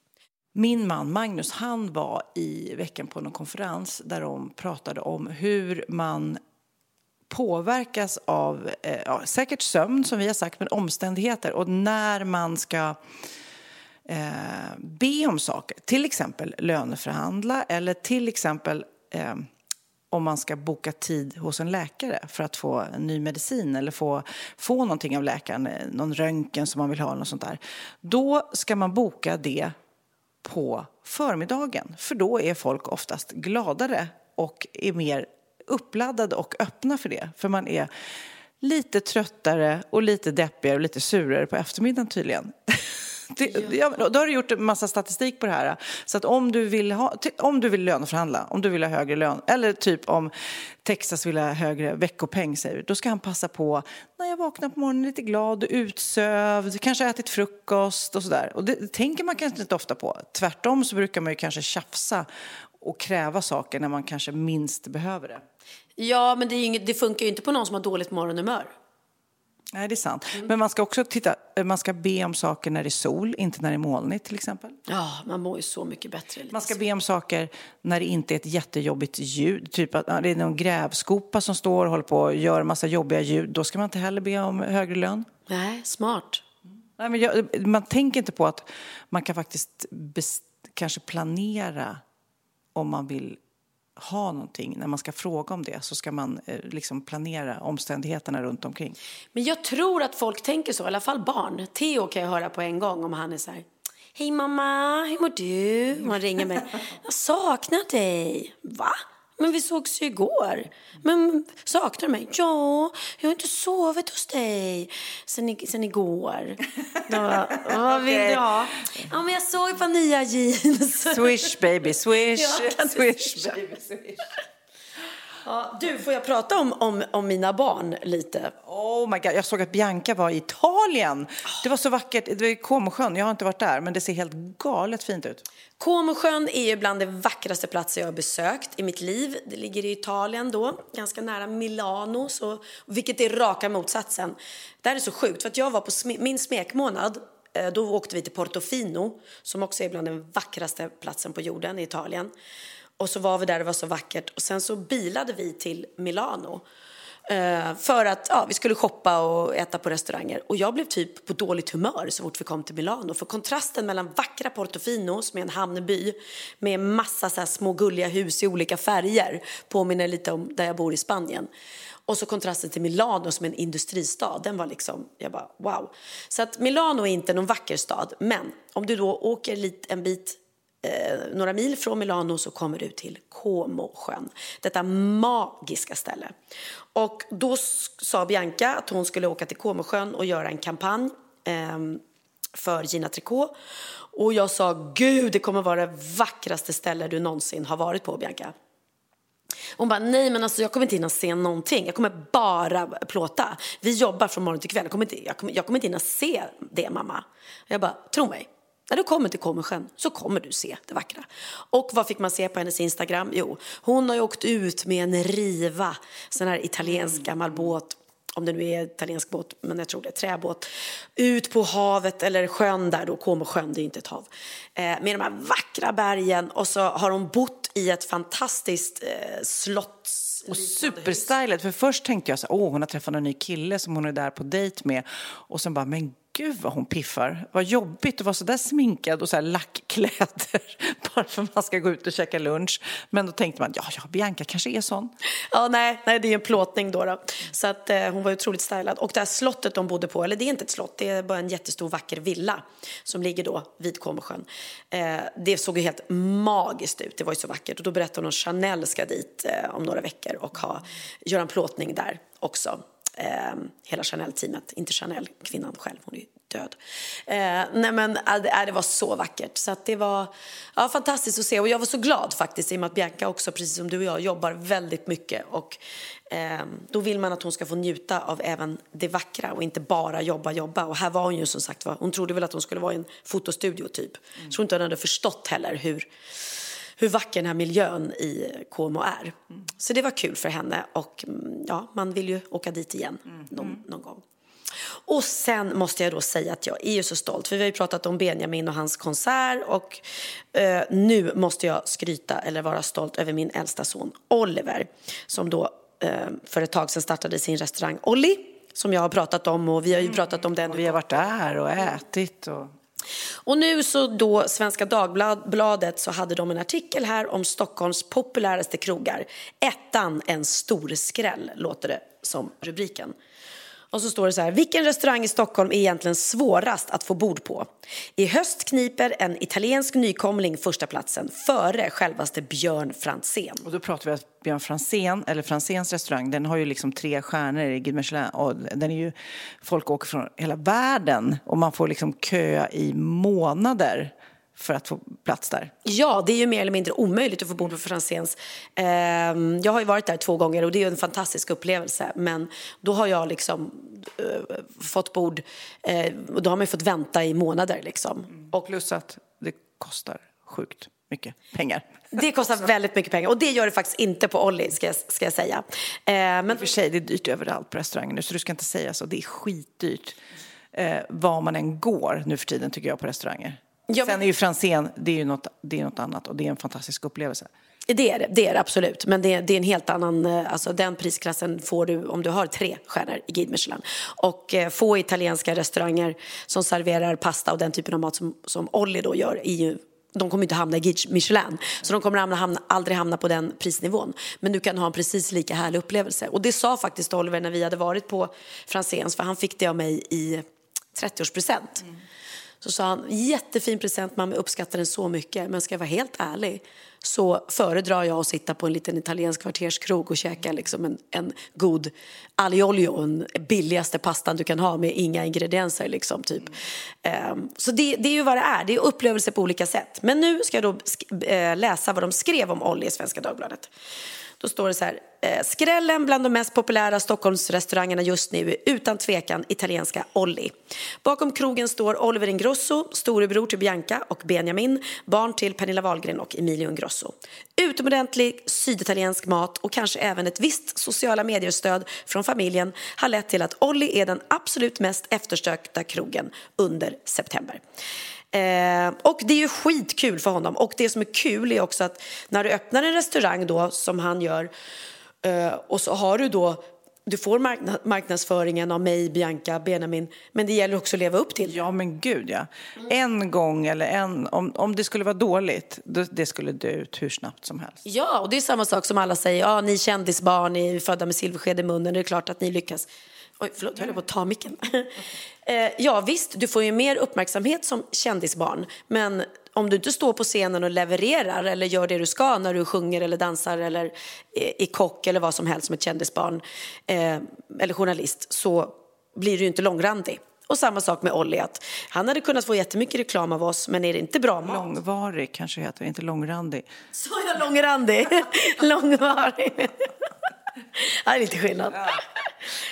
Min man Magnus han var i veckan på en konferens där de pratade om hur man påverkas av eh, ja, säkert sömn, som vi har sagt, men omständigheter och när man ska eh, be om saker. Till exempel löneförhandla eller till exempel eh, om man ska boka tid hos en läkare för att få en ny medicin eller få, få någonting av läkaren, eh, någon röntgen som man vill ha, något sånt där. Då ska man boka det på förmiddagen, för då är folk oftast gladare och är mer uppladdade och öppna för det. För man är lite tröttare och lite deppigare och lite surare på eftermiddagen tydligen. Det, ja. då har du gjort en massa statistik på det här. Så att om du vill, ha, om du vill löneförhandla, om du vill ha högre lön, eller typ om Texas vill ha högre veckopeng, säger då ska han passa på när jag vaknar på morgonen lite glad och utsövd, kanske ätit frukost och sådär. Och det tänker man kanske inte ofta på. Tvärtom så brukar man ju kanske tjafsa och kräva saker när man kanske minst behöver det. Ja, men det, inget, det funkar ju inte på någon som har dåligt morgonhumör. Nej, det är sant. Mm. Men man ska också titta, man ska be om saker när det är sol, inte när det är molnigt till exempel. Ja, man mår ju så mycket bättre. Man ska be om saker när det inte är ett jättejobbigt ljud. Typ att det är någon grävskopa som står och håller på och gör en massa jobbiga ljud. Då ska man inte heller be om högre lön. Nej, smart. Nej, men jag, man tänker inte på att man kan faktiskt kanske planera om man vill ha någonting, när man ska fråga om det så ska man eh, liksom planera omständigheterna runt omkring. Men jag tror att folk tänker så, i alla fall barn. Theo kan jag höra på en gång om han är så här Hej mamma, hur mår du? Och ringer mig. Jag saknar dig. Va? Men vi sågs ju igår. Men saknar du mig? Ja, jag har inte sovit hos dig sen, sen igår. Då, vad vill du ha? Ja, men jag såg ett par nya jeans. Swish baby, swish, ja, swish baby, swish. Ja, du, får jag prata om, om, om mina barn lite? Oh my God, jag såg att Bianca var i Italien. Det var så vackert. Det var Comosjön. Jag har inte varit där, men det ser helt galet fint ut. Comosjön är ju bland de vackraste platser jag har besökt i mitt liv. Det ligger i Italien då, ganska nära Milano, så, vilket är raka motsatsen. Det här är så sjukt, för att jag var på sm min smekmånad eh, då åkte vi till Portofino, som också är bland den vackraste platsen på jorden i Italien. Och så var vi där, det var så vackert. Och sen så bilade vi till Milano. Eh, för att ja, vi skulle shoppa och äta på restauranger. Och jag blev typ på dåligt humör så fort vi kom till Milano. För kontrasten mellan vackra Portofino, som är en hamnby med massa så små gulliga hus i olika färger, påminner lite om där jag bor i Spanien. Och så kontrasten till Milano som är en industristad, den var liksom, jag bara wow. Så att Milano är inte någon vacker stad, men om du då åker lite, en bit eh, några mil från Milano så kommer du till Comosjön. Detta magiska ställe. Och då sa Bianca att hon skulle åka till Comosjön och göra en kampanj eh, för Gina Tricot. Och jag sa, gud det kommer vara det vackraste ställe du någonsin har varit på Bianca. Hon bara, nej men alltså jag kommer inte hinna se någonting. Jag kommer bara plåta. Vi jobbar från morgon till kväll. Jag kommer inte, jag kommer, jag kommer inte hinna se det mamma. Jag bara, tro mig. När du kommer till Comesjön så kommer du se det vackra. Och vad fick man se på hennes Instagram? Jo, hon har ju åkt ut med en riva, sån här italiensk gammal båt om det nu är italiensk båt, men jag tror det är träbåt, ut på havet eller sjön där då, Comosjön, det är inte ett hav, eh, med de här vackra bergen och så har hon bott i ett fantastiskt eh, slotts och superstylat. För först tänkte jag så åh, hon har träffat en ny kille som hon är där på dejt med. Och sen bara, men gud vad hon piffar. Vad jobbigt att vara så där sminkad och så här lackkläder bara för att man ska gå ut och käka lunch. Men då tänkte man, ja, ja, Bianca kanske är sån. Ja, nej, nej det är en plåtning då. då. Så att eh, hon var otroligt stylad. Och det här slottet de bodde på, eller det är inte ett slott, det är bara en jättestor vacker villa som ligger då vid Comosjön. Eh, det såg ju helt magiskt ut, det var ju så vackert. Och då berättade hon att Chanel ska dit eh, om några veckor och ha, göra en plåtning där också eh, hela Chanel-teamet, inte Chanel, kvinnan själv, hon är död. Eh, nej men äh, det var så vackert så det var ja, fantastiskt att se och jag var så glad faktiskt i och med att Bianca också, precis som du och jag, jobbar väldigt mycket och eh, då vill man att hon ska få njuta av även det vackra och inte bara jobba, jobba och här var hon ju som sagt hon trodde väl att hon skulle vara i en fotostudio typ. Mm. Jag tror inte hon hade förstått heller hur hur vacker den här miljön i Como är. Mm. Så det var kul för henne och mm, ja, man vill ju åka dit igen mm. någon, någon gång. Och sen måste jag då säga att jag är ju så stolt för vi har ju pratat om Benjamin och hans konsert och eh, nu måste jag skryta eller vara stolt över min äldsta son Oliver som då eh, för ett tag sedan startade sin restaurang Olli som jag har pratat om och vi har ju pratat om den. Vi har varit där och ätit och och nu så då Svenska Dagbladet så hade de en artikel här om Stockholms populäraste krogar. Ettan en stor skräll låter det som rubriken. Och så står det så här, vilken restaurang i Stockholm är egentligen svårast att få bord på? I höst kniper en italiensk nykomling första platsen före självaste Björn Franzén. Och då pratar vi att Björn Franzén, eller Franzéns restaurang, den har ju liksom tre stjärnor i Guide Michelin och den är ju, folk åker från hela världen och man får liksom köa i månader för att få plats där? Ja, det är ju mer eller mindre omöjligt att få bord på Franzéns. Ehm, jag har ju varit där två gånger och det är en fantastisk upplevelse. Men då har jag liksom uh, fått bord uh, och då har man fått vänta i månader liksom. Och plus att det kostar sjukt mycket pengar. Det kostar väldigt mycket pengar och det gör det faktiskt inte på Olli ska jag, ska jag säga. Eh, men... för sig, det är dyrt överallt på restaurangen nu så du ska inte säga så. Det är skitdyrt eh, var man än går nu för tiden tycker jag på restauranger. Ja, Sen är ju Franzén, det är ju något, det är något annat och det är en fantastisk upplevelse. Det är det, det är det absolut. Men det är, det är en helt annan, eh, alltså den prisklassen får du om du har tre stjärnor i Guide Michelin. Och eh, få italienska restauranger som serverar pasta och den typen av mat som, som Olli då gör är ju de kommer inte hamna i Guide Michelin, så de kommer hamna, aldrig hamna på den prisnivån. Men du kan ha en precis lika härlig upplevelse. Och det sa faktiskt Oliver när vi hade varit på Franzéns, för han fick det av mig i 30-årspresent. Mm. Så sa han, jättefin present, mamma uppskattar den så mycket, men ska jag vara helt ärlig så föredrar jag att sitta på en liten italiensk kvarterskrog och käka liksom en, en god aglio, den billigaste pastan du kan ha med inga ingredienser. Liksom, typ. Um, så det, det, är ju vad det är, det är upplevelser på olika sätt. Men nu ska jag då äh, läsa vad de skrev om Olli i Svenska Dagbladet. Då står det så här, Eh, skrällen bland de mest populära Stockholmsrestaurangerna just nu är utan tvekan italienska Olli. Bakom krogen står Oliver Ingrosso, storebror till Bianca och Benjamin, barn till Pernilla Wahlgren och Emilio Ingrosso. Utomordentlig syditaliensk mat och kanske även ett visst sociala medier-stöd från familjen har lett till att Olli är den absolut mest eftersökta krogen under september. Eh, och det är ju skitkul för honom. Och det som är kul är också att när du öppnar en restaurang då, som han gör, och så har du då du får marknadsföringen av mig, Bianca, Benjamin, men det gäller också att leva upp till Ja, men gud ja. En gång eller en, om, om det skulle vara dåligt, det, det skulle dö ut hur snabbt som helst. Ja, och det är samma sak som alla säger, ja, ni kändisbarn, ni är födda med silversked i munnen, det är klart att ni lyckas. Oj, förlåt, jag höll på att ta micken. Eh, ja, visst, du får ju mer uppmärksamhet som kändisbarn, men om du inte står på scenen och levererar eller gör det du ska när du sjunger eller dansar eller är kock eller vad som helst som ett kändisbarn eh, eller journalist så blir du ju inte långrandig. Och samma sak med Olli, att han hade kunnat få jättemycket reklam av oss, men är det inte bra mat? Långvarig kanske heter inte långrandig. Sa jag långrandig? Långvarig. Det är lite skillnad.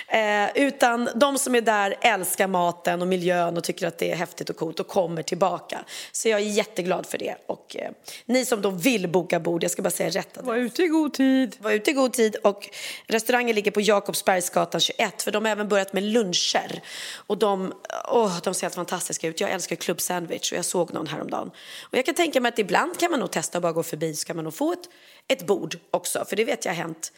Eh, utan de som är där älskar maten och miljön och tycker att det är häftigt och coolt och kommer tillbaka. Så jag är jätteglad för det. Och eh, ni som då vill boka bord, jag ska bara säga rätt. Var ute i god tid. Var ute i god tid och restaurangen ligger på Jakobsbergsgatan 21 för de har även börjat med luncher. Och de, åh, de ser helt fantastiska ut. Jag älskar Club Sandwich och jag såg någon häromdagen. Och jag kan tänka mig att ibland kan man nog testa att bara gå förbi så kan man nog få ett, ett bord också. För det vet jag har hänt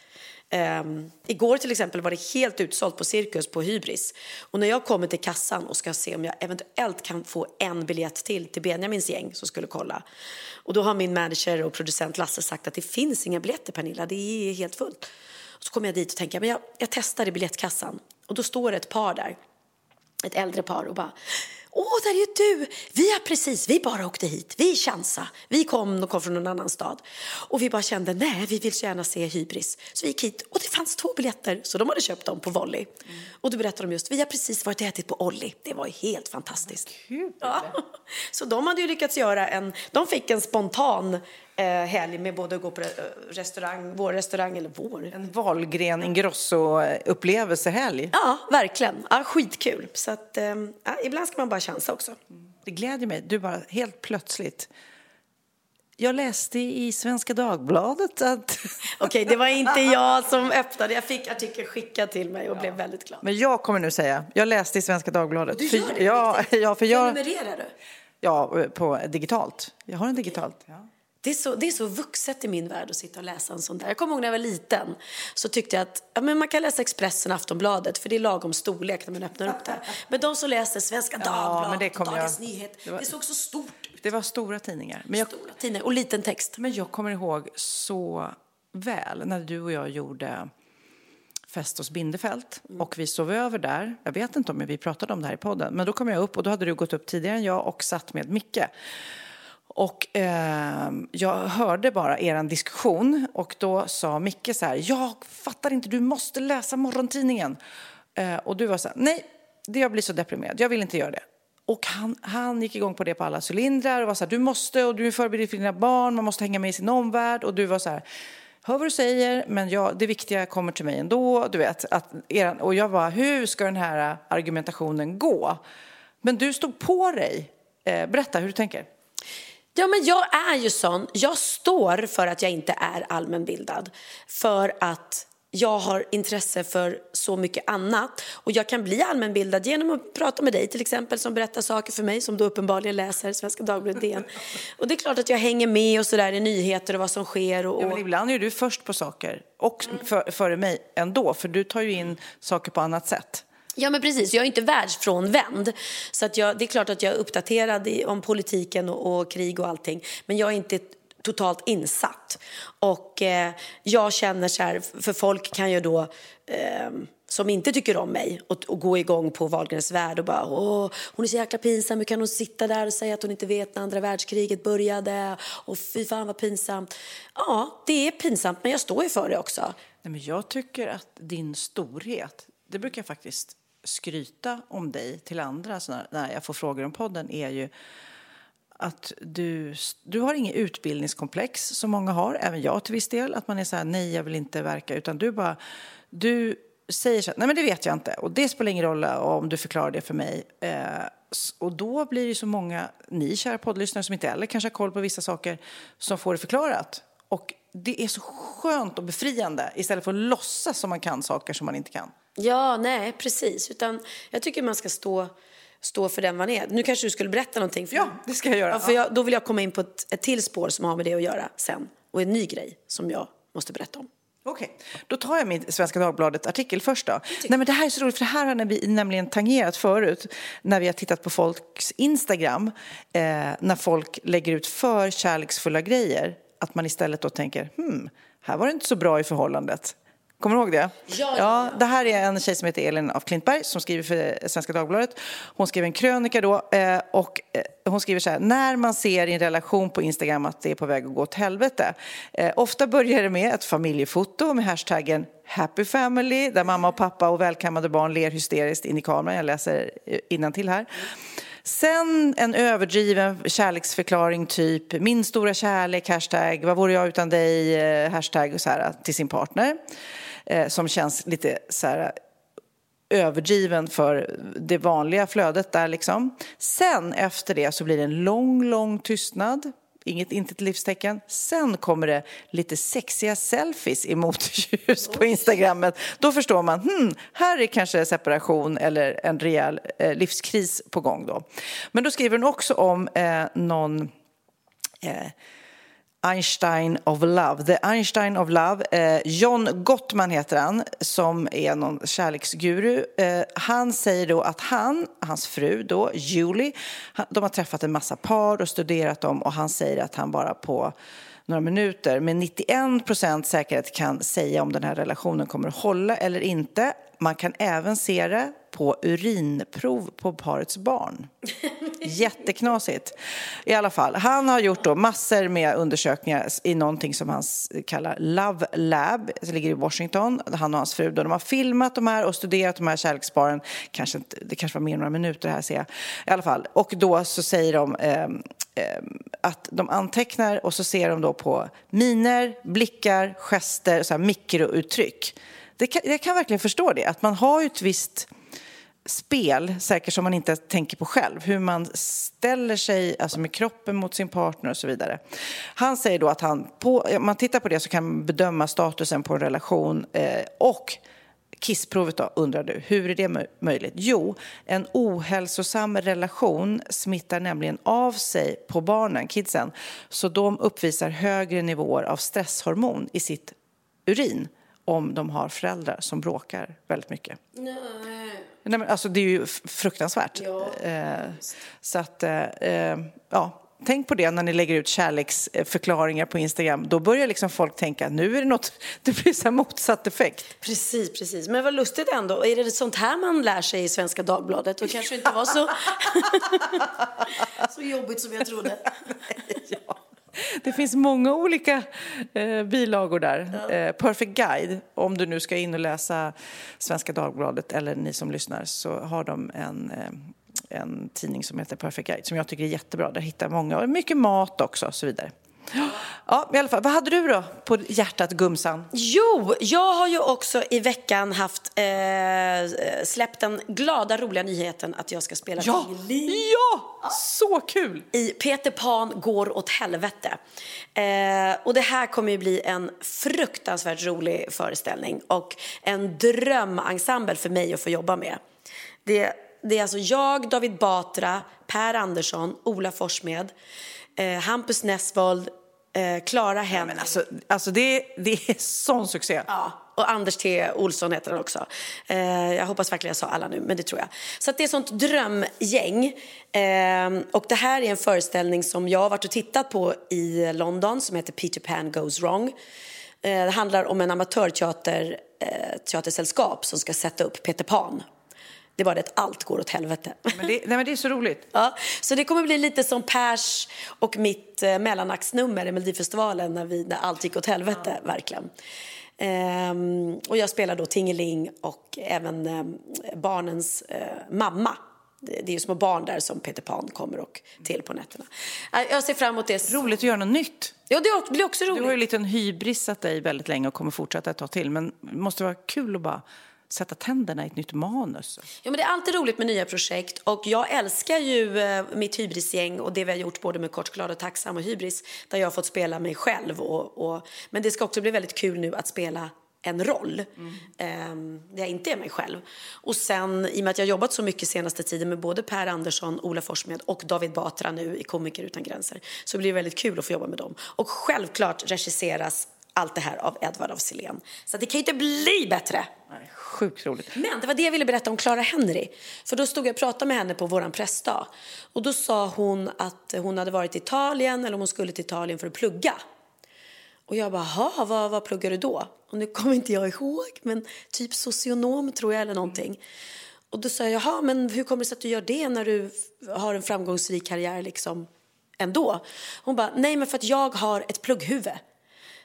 Um, igår till exempel var det helt utsålt på Cirkus på Hybris. Och när jag kommer till kassan och ska se om jag eventuellt kan få en biljett till till Benjamins gäng som skulle kolla. Och då har min manager och producent Lasse sagt att det finns inga biljetter Pernilla, det är helt fullt. Och så kommer jag dit och tänker, men jag, jag testar i biljettkassan. Och då står det ett par där, ett äldre par och bara Åh, där är ju du! Vi har precis, vi bara åkte hit. Vi chansade. Vi kom, och kom från någon annan stad. Och vi bara kände, nej, vi vill så gärna se Hybris. Så vi gick hit och det fanns två biljetter, så de hade köpt dem på volley. Mm. Och då berättade de just, vi har precis varit och ätit på Olli. Det var helt fantastiskt. Kul! Ja. Så de hade ju lyckats göra en, de fick en spontan eh, helg med både att gå på restaurang, vår restaurang eller vår. En Wahlgren Ingrosso-upplevelsehelg. Ja, verkligen. Ja, skitkul. Så att, eh, ja, ibland ska man bara chansa också. Det gläder mig. Du bara helt plötsligt jag läste i Svenska Dagbladet att... Okej, okay, det var inte jag som öppnade. Jag fick artikeln skickad till mig och ja. blev väldigt glad. Men jag kommer nu säga, jag läste i Svenska Dagbladet. Du gör det? Ja, ja, för jag... Prenumererar du? Ja, på digitalt. Jag har en digitalt. Ja. Det är, så, det är så vuxet i min värld att sitta och läsa en sån där. Jag kommer ihåg när jag var liten så tyckte jag att ja, men man kan läsa Expressen och Aftonbladet för det är lagom storlek när man öppnar upp det. Men de som läser Svenska Dagbladet, ja, Dagens jag... Nyhet, det, var... det, såg så stort ut. Det var stora tidningar. Men jag... Stora tidningar och liten text. Men jag kommer ihåg så väl när du och jag gjorde Fest hos Bindefält mm. och vi sov över där. Jag vet inte om vi pratade om det här i podden, men då kom jag upp och då hade du gått upp tidigare än jag och satt med Micke. Och eh, jag hörde bara er diskussion och då sa Micke så här, jag fattar inte, du måste läsa morgontidningen. Eh, och du var så här, nej, jag blir så deprimerad, jag vill inte göra det. Och han, han gick igång på det på alla cylindrar och var så här, du måste och du är förberedd för dina barn, man måste hänga med i sin omvärld. Och du var så här, hör vad du säger, men jag, det viktiga kommer till mig ändå. Du vet, att er, och jag var, hur ska den här argumentationen gå? Men du stod på dig. Eh, berätta hur du tänker. Ja, men jag är ju sån. Jag står för att jag inte är allmänbildad. För att jag har intresse för så mycket annat. Och jag kan bli allmänbildad genom att prata med dig till exempel som berättar saker för mig som du uppenbarligen läser Svenska Dagbladet DN. Och det är klart att jag hänger med och sådär i nyheter och vad som sker. Och, och... Ja, men ibland är du först på saker och för, före mig ändå för du tar ju in saker på annat sätt. Ja, men precis. Jag är inte världsfrånvänd. Så att jag, det är klart att jag är uppdaterad i, om politiken och, och, krig och allting. Men jag är inte totalt insatt. Och eh, jag känner så här, för folk kan ju då eh, som inte tycker om mig och, och gå igång på Wahlgrens värld och bara åh, hon är så jäkla pinsam, hur kan hon sitta där och säga att hon inte vet när andra världskriget började och fy fan vad pinsamt. Ja, det är pinsamt men jag står ju för det också. Nej, men jag tycker att din storhet, det brukar jag faktiskt skryta om dig till andra alltså, när jag får frågor om podden är ju att du, du har inget utbildningskomplex som många har, även jag till viss del, att man är så här, nej jag vill inte verka, utan du bara, du säger så här, nej men det vet jag inte och det spelar ingen roll eh, om du förklarar det för mig. Eh, och då blir det så många, ni kära poddlyssnare som inte heller kanske har koll på vissa saker, som får det förklarat. Och det är så skönt och befriande istället för att låtsas som man kan saker som man inte kan. Ja, nej, precis. Utan jag tycker man ska stå, stå för den man är. Nu kanske du skulle berätta någonting. För ja, det ska jag göra. Ja, för jag, då vill jag komma in på ett, ett till spår som har med det att göra sen. Och en ny grej som jag måste berätta om. Okej, okay. då tar jag min Svenska Dagbladet-artikel först då. Nej, men det här är så roligt, för det här har vi nämligen tangerat förut när vi har tittat på folks Instagram. Eh, när folk lägger ut för kärleksfulla grejer. Att man istället då tänker, hmm, här var det inte så bra i förhållandet. Kommer du ihåg det? Ja, ja, Det här är en tjej som heter Elin af Klintberg som skriver för Svenska Dagbladet. Hon skrev en krönika då eh, och eh, hon skriver så här. När man ser i en relation på Instagram att det är på väg att gå åt helvete. Eh, ofta börjar det med ett familjefoto med hashtaggen Happy Family där mamma och pappa och välkammade barn ler hysteriskt in i kameran. Jag läser till här. Sen en överdriven kärleksförklaring, typ min stora kärlek, hashtag vad vore jag utan dig, hashtag så här, till sin partner eh, som känns lite så här överdriven för det vanliga flödet där liksom. Sen efter det så blir det en lång, lång tystnad. Inget, inte ett livstecken. Sen kommer det lite sexiga selfies i motljus på Instagrammet. Då förstår man, hmm, här är kanske separation eller en rejäl eh, livskris på gång då. Men då skriver hon också om eh, någon eh, Einstein of Love. The Einstein of Love. Eh, John Gottman heter han, som är någon kärleksguru. Eh, han säger då att han, hans fru då, Julie, han, de har träffat en massa par och studerat dem och han säger att han bara på några minuter med 91 procent säkerhet kan säga om den här relationen kommer att hålla eller inte. Man kan även se det på urinprov på parets barn. Jätteknasigt. I alla fall, han har gjort då massor med undersökningar i någonting som han kallar Love Lab, som ligger i Washington. Han och hans fru, då de har filmat de här och studerat de här kärleksparen. Kanske inte, det kanske var mer än några minuter här ser jag. I alla fall, och då så säger de eh, att de antecknar och så ser de då på miner, blickar, gester, så här mikrouttryck. Det kan, jag kan verkligen förstå det, att man har ju ett visst spel, säkert som man inte tänker på själv, hur man ställer sig alltså med kroppen mot sin partner och så vidare. Han säger då att han, på, om man tittar på det så kan man bedöma statusen på en relation eh, och Kissprovet då, undrar du. Hur är det möjligt? Jo, en ohälsosam relation smittar nämligen av sig på barnen, kidsen, så de uppvisar högre nivåer av stresshormon i sitt urin om de har föräldrar som bråkar väldigt mycket. Nej. Nej men alltså det är ju fruktansvärt. Ja. Eh, så att, eh, eh, ja, tänk på det när ni lägger ut kärleksförklaringar på Instagram. Då börjar liksom folk tänka, nu är det något, det blir så motsatt effekt. Precis, precis. Men vad lustigt ändå. Är det sånt här man lär sig i Svenska Dagbladet? Och kanske inte var så, så jobbigt som jag trodde. ja. Det finns många olika eh, bilagor där. Eh, Perfect Guide, om du nu ska in och läsa Svenska Dagbladet eller ni som lyssnar så har de en, eh, en tidning som heter Perfect Guide som jag tycker är jättebra. Där hittar många, mycket mat också och så vidare. Ja, i alla fall. Vad hade du då på hjärtat, Gumsan? Jo, jag har ju också i veckan haft eh, släppt den glada, roliga nyheten att jag ska spela ja. Ja, så kul! I Peter Pan går åt helvete. Eh, och det här kommer ju bli en fruktansvärt rolig föreställning och en drömensemble för mig att få jobba med. Det, det är alltså jag, David Batra, Per Andersson, Ola Forssmed eh, Hampus Nessvold, eh, Clara Henry. Ja, alltså, alltså det, det är sån succé. Ja, och Anders T. Olsson heter han också. Eh, jag hoppas verkligen jag sa alla nu, men det tror jag. Så det är ett sånt drömgäng. Eh, och det här är en föreställning som jag har varit och tittat på i London som heter Peter Pan Goes Wrong. Eh, det handlar om en amatörteatersällskap eh, som ska sätta upp Peter Pan det är bara det att allt går åt helvete. Men det, nej, men det är så roligt. Ja, så det kommer bli lite som Pers och mitt eh, mellanaktsnummer i Melodifestivalen när, vi, när allt gick åt helvete, ja. verkligen. Ehm, och jag spelar då Tingeling och även eh, barnens eh, mamma. Det, det är ju små barn där som Peter Pan kommer och till på nätterna. Jag ser fram emot det. Roligt att göra något nytt. Ja, det blir också roligt. Du har ju lite en dig väldigt länge och kommer fortsätta ett tag till. Men det måste vara kul att bara sätta tänderna i ett nytt manus. Ja, men det är alltid roligt med nya projekt och jag älskar ju eh, mitt hybrisgäng och det vi har gjort både med Kort, glad och tacksam och hybris där jag har fått spela mig själv. Och, och, men det ska också bli väldigt kul nu att spela en roll mm. eh, där jag inte är mig själv. Och sen i och med att jag jobbat så mycket senaste tiden med både Per Andersson, Ola Forssmed och David Batra nu i Komiker utan gränser så blir det väldigt kul att få jobba med dem. Och självklart regisseras allt det här av Edvard af Sillén. Så det kan ju inte bli bättre. Nej, sjukt roligt. Men det var det jag ville berätta om Clara Henry. För då stod jag och pratade med henne på våran pressdag. Och då sa hon att hon hade varit i Italien eller hon skulle till Italien för att plugga. Och jag bara, jaha, vad, vad pluggar du då? Och nu kommer inte jag ihåg, men typ socionom tror jag eller någonting. Och då sa jag, jaha, men hur kommer det sig att du gör det när du har en framgångsrik karriär liksom ändå? Hon bara, nej men för att jag har ett plugghuvud.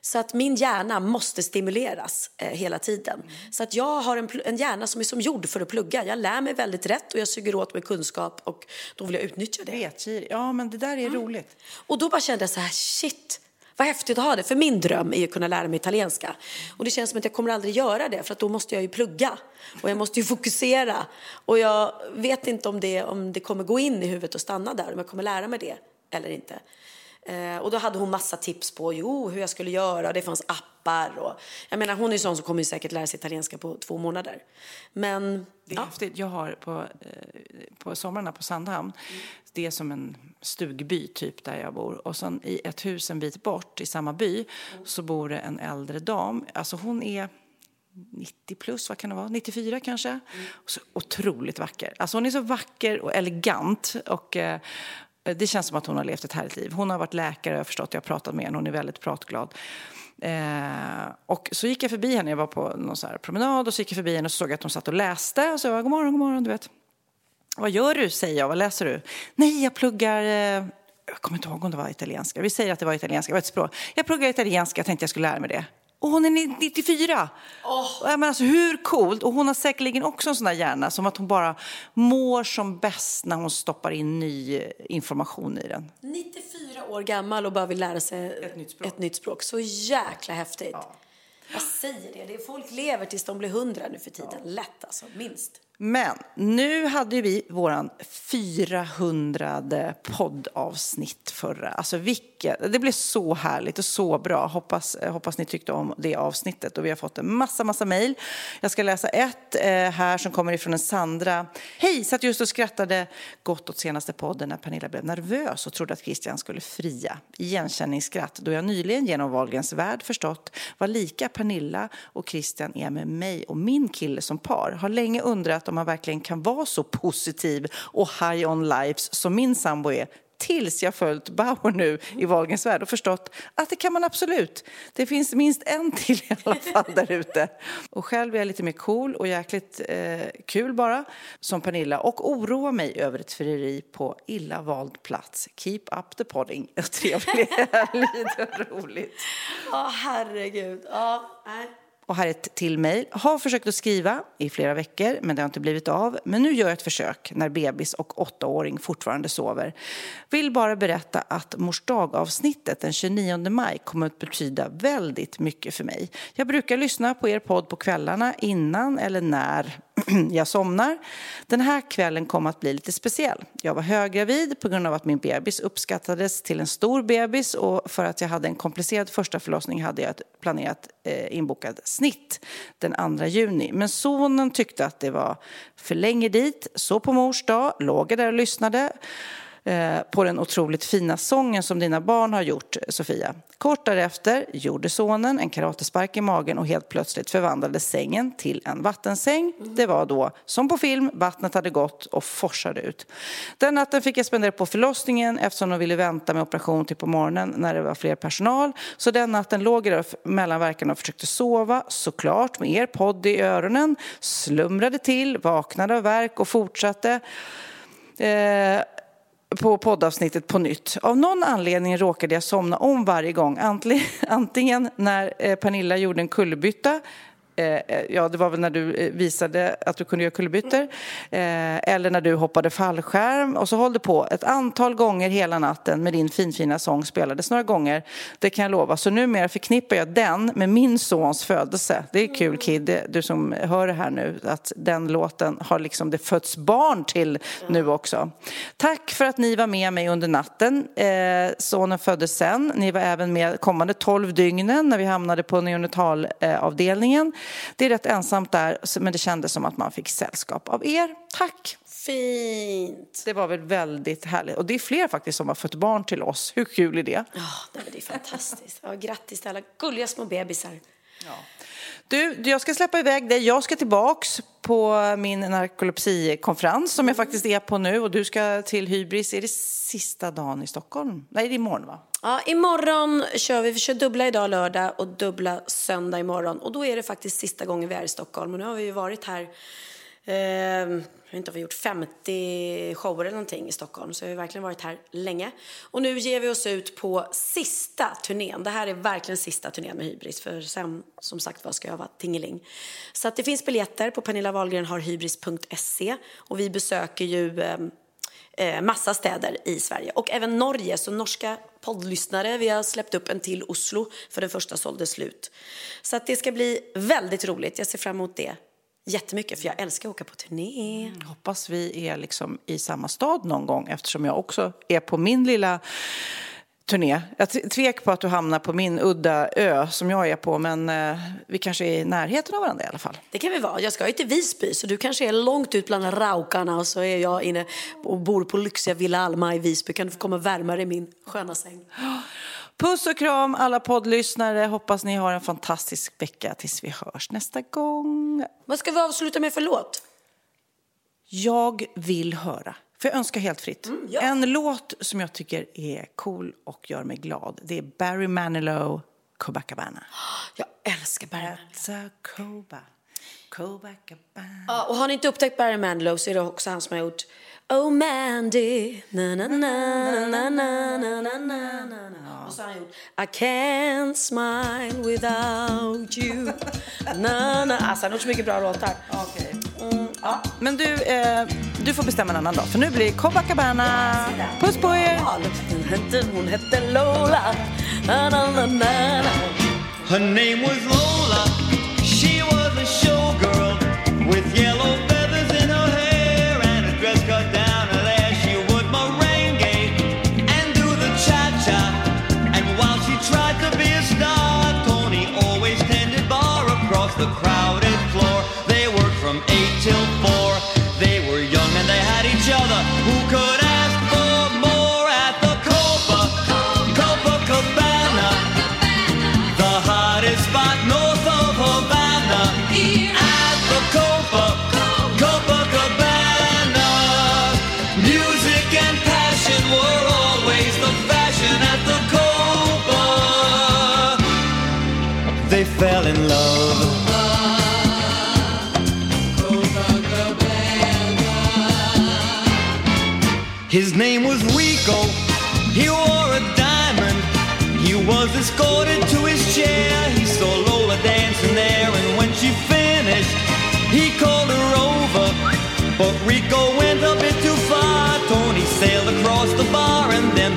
Så att min hjärna måste stimuleras eh, hela tiden. Mm. Så att jag har en, en hjärna som är som gjord för att plugga. Jag lär mig väldigt rätt och jag suger åt mig kunskap och då vill jag utnyttja det. Vetgir. Ja, men det där är mm. roligt. Och då bara kände jag så här, shit, vad häftigt att ha det. För min dröm är att kunna lära mig italienska. Och det känns som att jag kommer aldrig göra det för att då måste jag ju plugga. Och jag måste ju fokusera. Och jag vet inte om det, om det kommer gå in i huvudet och stanna där, om jag kommer lära mig det eller inte. Eh, och då hade hon massa tips på jo, hur jag skulle göra. Det fanns appar. Och, jag menar, hon är sån som kommer säkert lära sig italienska på två månader. Men, Det är ja. häftigt. Jag har på, eh, på somrarna på Sandhamn, det är som en stugby typ där jag bor. Och sen i ett hus en bit bort i samma by så bor det en äldre dam. Alltså hon är 90 plus, vad kan det vara? 94 kanske? Och så otroligt vacker. Alltså hon är så vacker och elegant. Och eh, Eh, det känns som att hon har levt ett härligt liv. Hon har varit läkare, jag har förstått, jag har pratat med henne, hon är väldigt pratglad. Eh, och så gick jag förbi henne, jag var på någon så här promenad och så gick jag förbi henne och så såg jag att hon satt och läste. Och så jag bara, god morgon, god morgon, du vet. Vad gör du, säger jag, vad läser du? Nej, jag pluggar, eh, jag kommer inte ihåg om det var italienska. Vi säger att det var italienska, det var ett språk. Jag pluggar italienska, jag tänkte jag skulle lära mig det. Och hon är 94! Oh. Men alltså, hur coolt? Och hon har säkerligen också en sån där hjärna som att hon bara mår som bäst när hon stoppar in ny information i den. 94 år gammal och bara vill lära sig Ett nytt språk. Ett nytt språk. Så jäkla häftigt. Jag säger det, folk lever tills de blir hundra nu för tiden. Lätt alltså, minst. Men nu hade vi våran 400 poddavsnitt förra. Alltså vilket, det blev så härligt och så bra. Hoppas, eh, hoppas ni tyckte om det avsnittet. Och vi har fått en massa, massa mejl. Jag ska läsa ett eh, här som kommer ifrån en Sandra. Hej, satt just och skrattade gott åt senaste podden när Pernilla blev nervös och trodde att Christian skulle fria. Igenkänningsskratt då jag nyligen genom Wahlgrens värld förstått vad lika Pernilla och Christian är med mig och min kille som par. Har länge undrat om man verkligen kan vara så positiv och high on lives som min sambo är tills jag följt Bauer nu i Wahlgrens värld och förstått att det kan man absolut. Det finns minst en till i alla fall där ute. Och själv är jag lite mer cool och jäkligt eh, kul bara, som Pernilla, och oroar mig över ett frieri på illa vald plats. Keep up the podding. Trevlig helg, roligt. Ja, herregud. Oh, nej. Och här är ett till mejl. Har försökt att skriva i flera veckor, men det har inte blivit av. Men nu gör jag ett försök när bebis och åttaåring fortfarande sover. Vill bara berätta att mors dag-avsnittet den 29 maj kommer att betyda väldigt mycket för mig. Jag brukar lyssna på er podd på kvällarna innan eller när jag somnar. Den här kvällen kom att bli lite speciell. Jag var höggravid på grund av att min bebis uppskattades till en stor bebis och för att jag hade en komplicerad första förlossning hade jag ett planerat eh, inbokad snitt den 2 juni. Men sonen tyckte att det var för länge dit, så på mors dag låg jag där och lyssnade Eh, på den otroligt fina sången som dina barn har gjort, Sofia. Kort därefter gjorde sonen en karatespark i magen och helt plötsligt förvandlades sängen till en vattensäng. Det var då, som på film, vattnet hade gått och forsade ut. Den natten fick jag spendera på förlossningen eftersom de ville vänta med operation till på morgonen när det var fler personal. Så den natten låg jag där mellan verkarna och försökte sova, såklart med er podd i öronen, slumrade till, vaknade av värk och fortsatte. Eh, på poddavsnittet på nytt. Av någon anledning råkade jag somna om varje gång. Antingen, när eh, Pernilla gjorde en kullerbytta ja, det var väl när du eh, visade att du kunde göra kullerbyttor. Eh, eller när du hoppade fallskärm. Och så höll det på ett antal gånger hela natten med din finfina sång spelades några gånger. Det kan jag lova. Så numera förknippar jag den med min sons födelse. Det är kul Kid, du som hör det här nu, att den låten har liksom det fötts barn till nu också. Tack för att ni var med mig under natten. Eh, sonen föddes sen. Ni var även med kommande tolv dygnen när vi hamnade på neonatalavdelningen. Det är rätt ensamt där, men det kändes som att man fick sällskap av er. Tack! Fint. Det var väl väldigt härligt. Och det är fler faktiskt som har fått barn till oss. Hur kul är det? Ja, men det är fantastiskt. Ja, grattis till alla gulliga små bebisar. Du, jag ska släppa iväg dig. Jag ska tillbaks på min narkolepsikonferens som jag faktiskt är på nu och du ska till Hybris. Är det sista dagen i Stockholm? Nej, det är imorgon va? Ja, imorgon kör vi. Vi kör dubbla idag lördag och dubbla söndag imorgon. Och då är det faktiskt sista gången vi är i Stockholm. Och nu har vi ju varit här, eh, jag vet inte om vi har gjort 50 shower eller någonting i Stockholm. Så vi har verkligen varit här länge. Och nu ger vi oss ut på sista turnén. Det här är verkligen sista turnén med Hybris. För sen, som sagt vad ska jag vara tingeling. Så att det finns biljetter på pernillawahlgrenharhybris.se. Och vi besöker ju ehm, eh, massa städer i Sverige och även Norge. Så norska poddlyssnare. Vi har släppt upp en till Oslo för den första sålde slut. Så att det ska bli väldigt roligt. Jag ser fram emot det jättemycket för jag älskar att åka på turné. Hoppas vi är liksom i samma stad någon gång eftersom jag också är på min lilla turné. Jag tvek på att du hamnar på min udda ö som jag är på men eh, vi kanske är i närheten av varandra i alla fall. Det kan vi vara. Jag ska ju till Visby så du kanske är långt ut bland raukarna och så är jag inne och bor på lyxiga Villa Alma i Visby. Kan du få komma och värma dig i min sköna säng? Puss och kram alla poddlyssnare. Hoppas ni har en fantastisk vecka tills vi hörs nästa gång. Vad ska vi avsluta med för låt? Jag vill höra. För jag önskar helt fritt. ja. En låt som jag tycker är cool och gör mig glad. Det är Barry Manilow, Copacabana. Jag älskar Barry Manilow. Coba, Copacabana. Ja, och har ni inte upptäckt Barry Manilow så är det också han som har gjort Oh Mandy, na na na na na na na na na na Och så har han gjort I can't smile without you na na Alltså han har gjort så mycket bra låtar. Okej. Ja, men du, eh, du får bestämma en annan dag. För nu blir det Copacabana. Puss på er! Hon hette, hon hette Lola na na na na na Her name was Lola. She was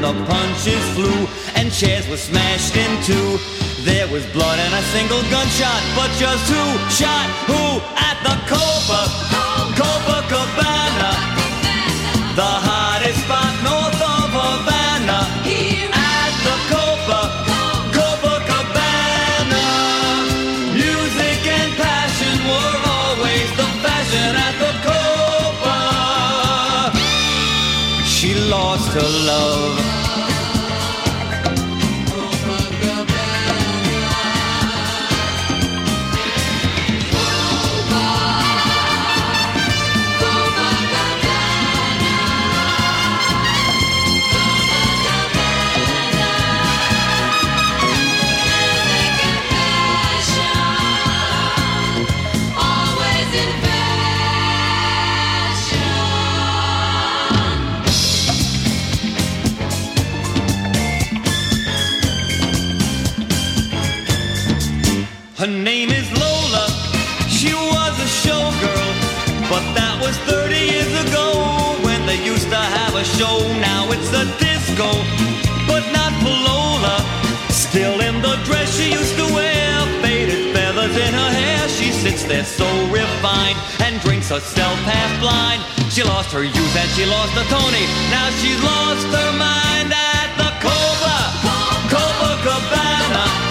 the punches flew, and chairs were smashed in two. There was blood and a single gunshot, but just who shot who at the Copa, Copacabana? The hottest spot north of Havana. Here At the Copa, Copacabana. Music and passion were always the fashion at the Copa. She lost her love. There so refined and drinks herself half blind. She lost her youth and she lost the Tony. Now she's lost her mind at the Copa, Copacabana. The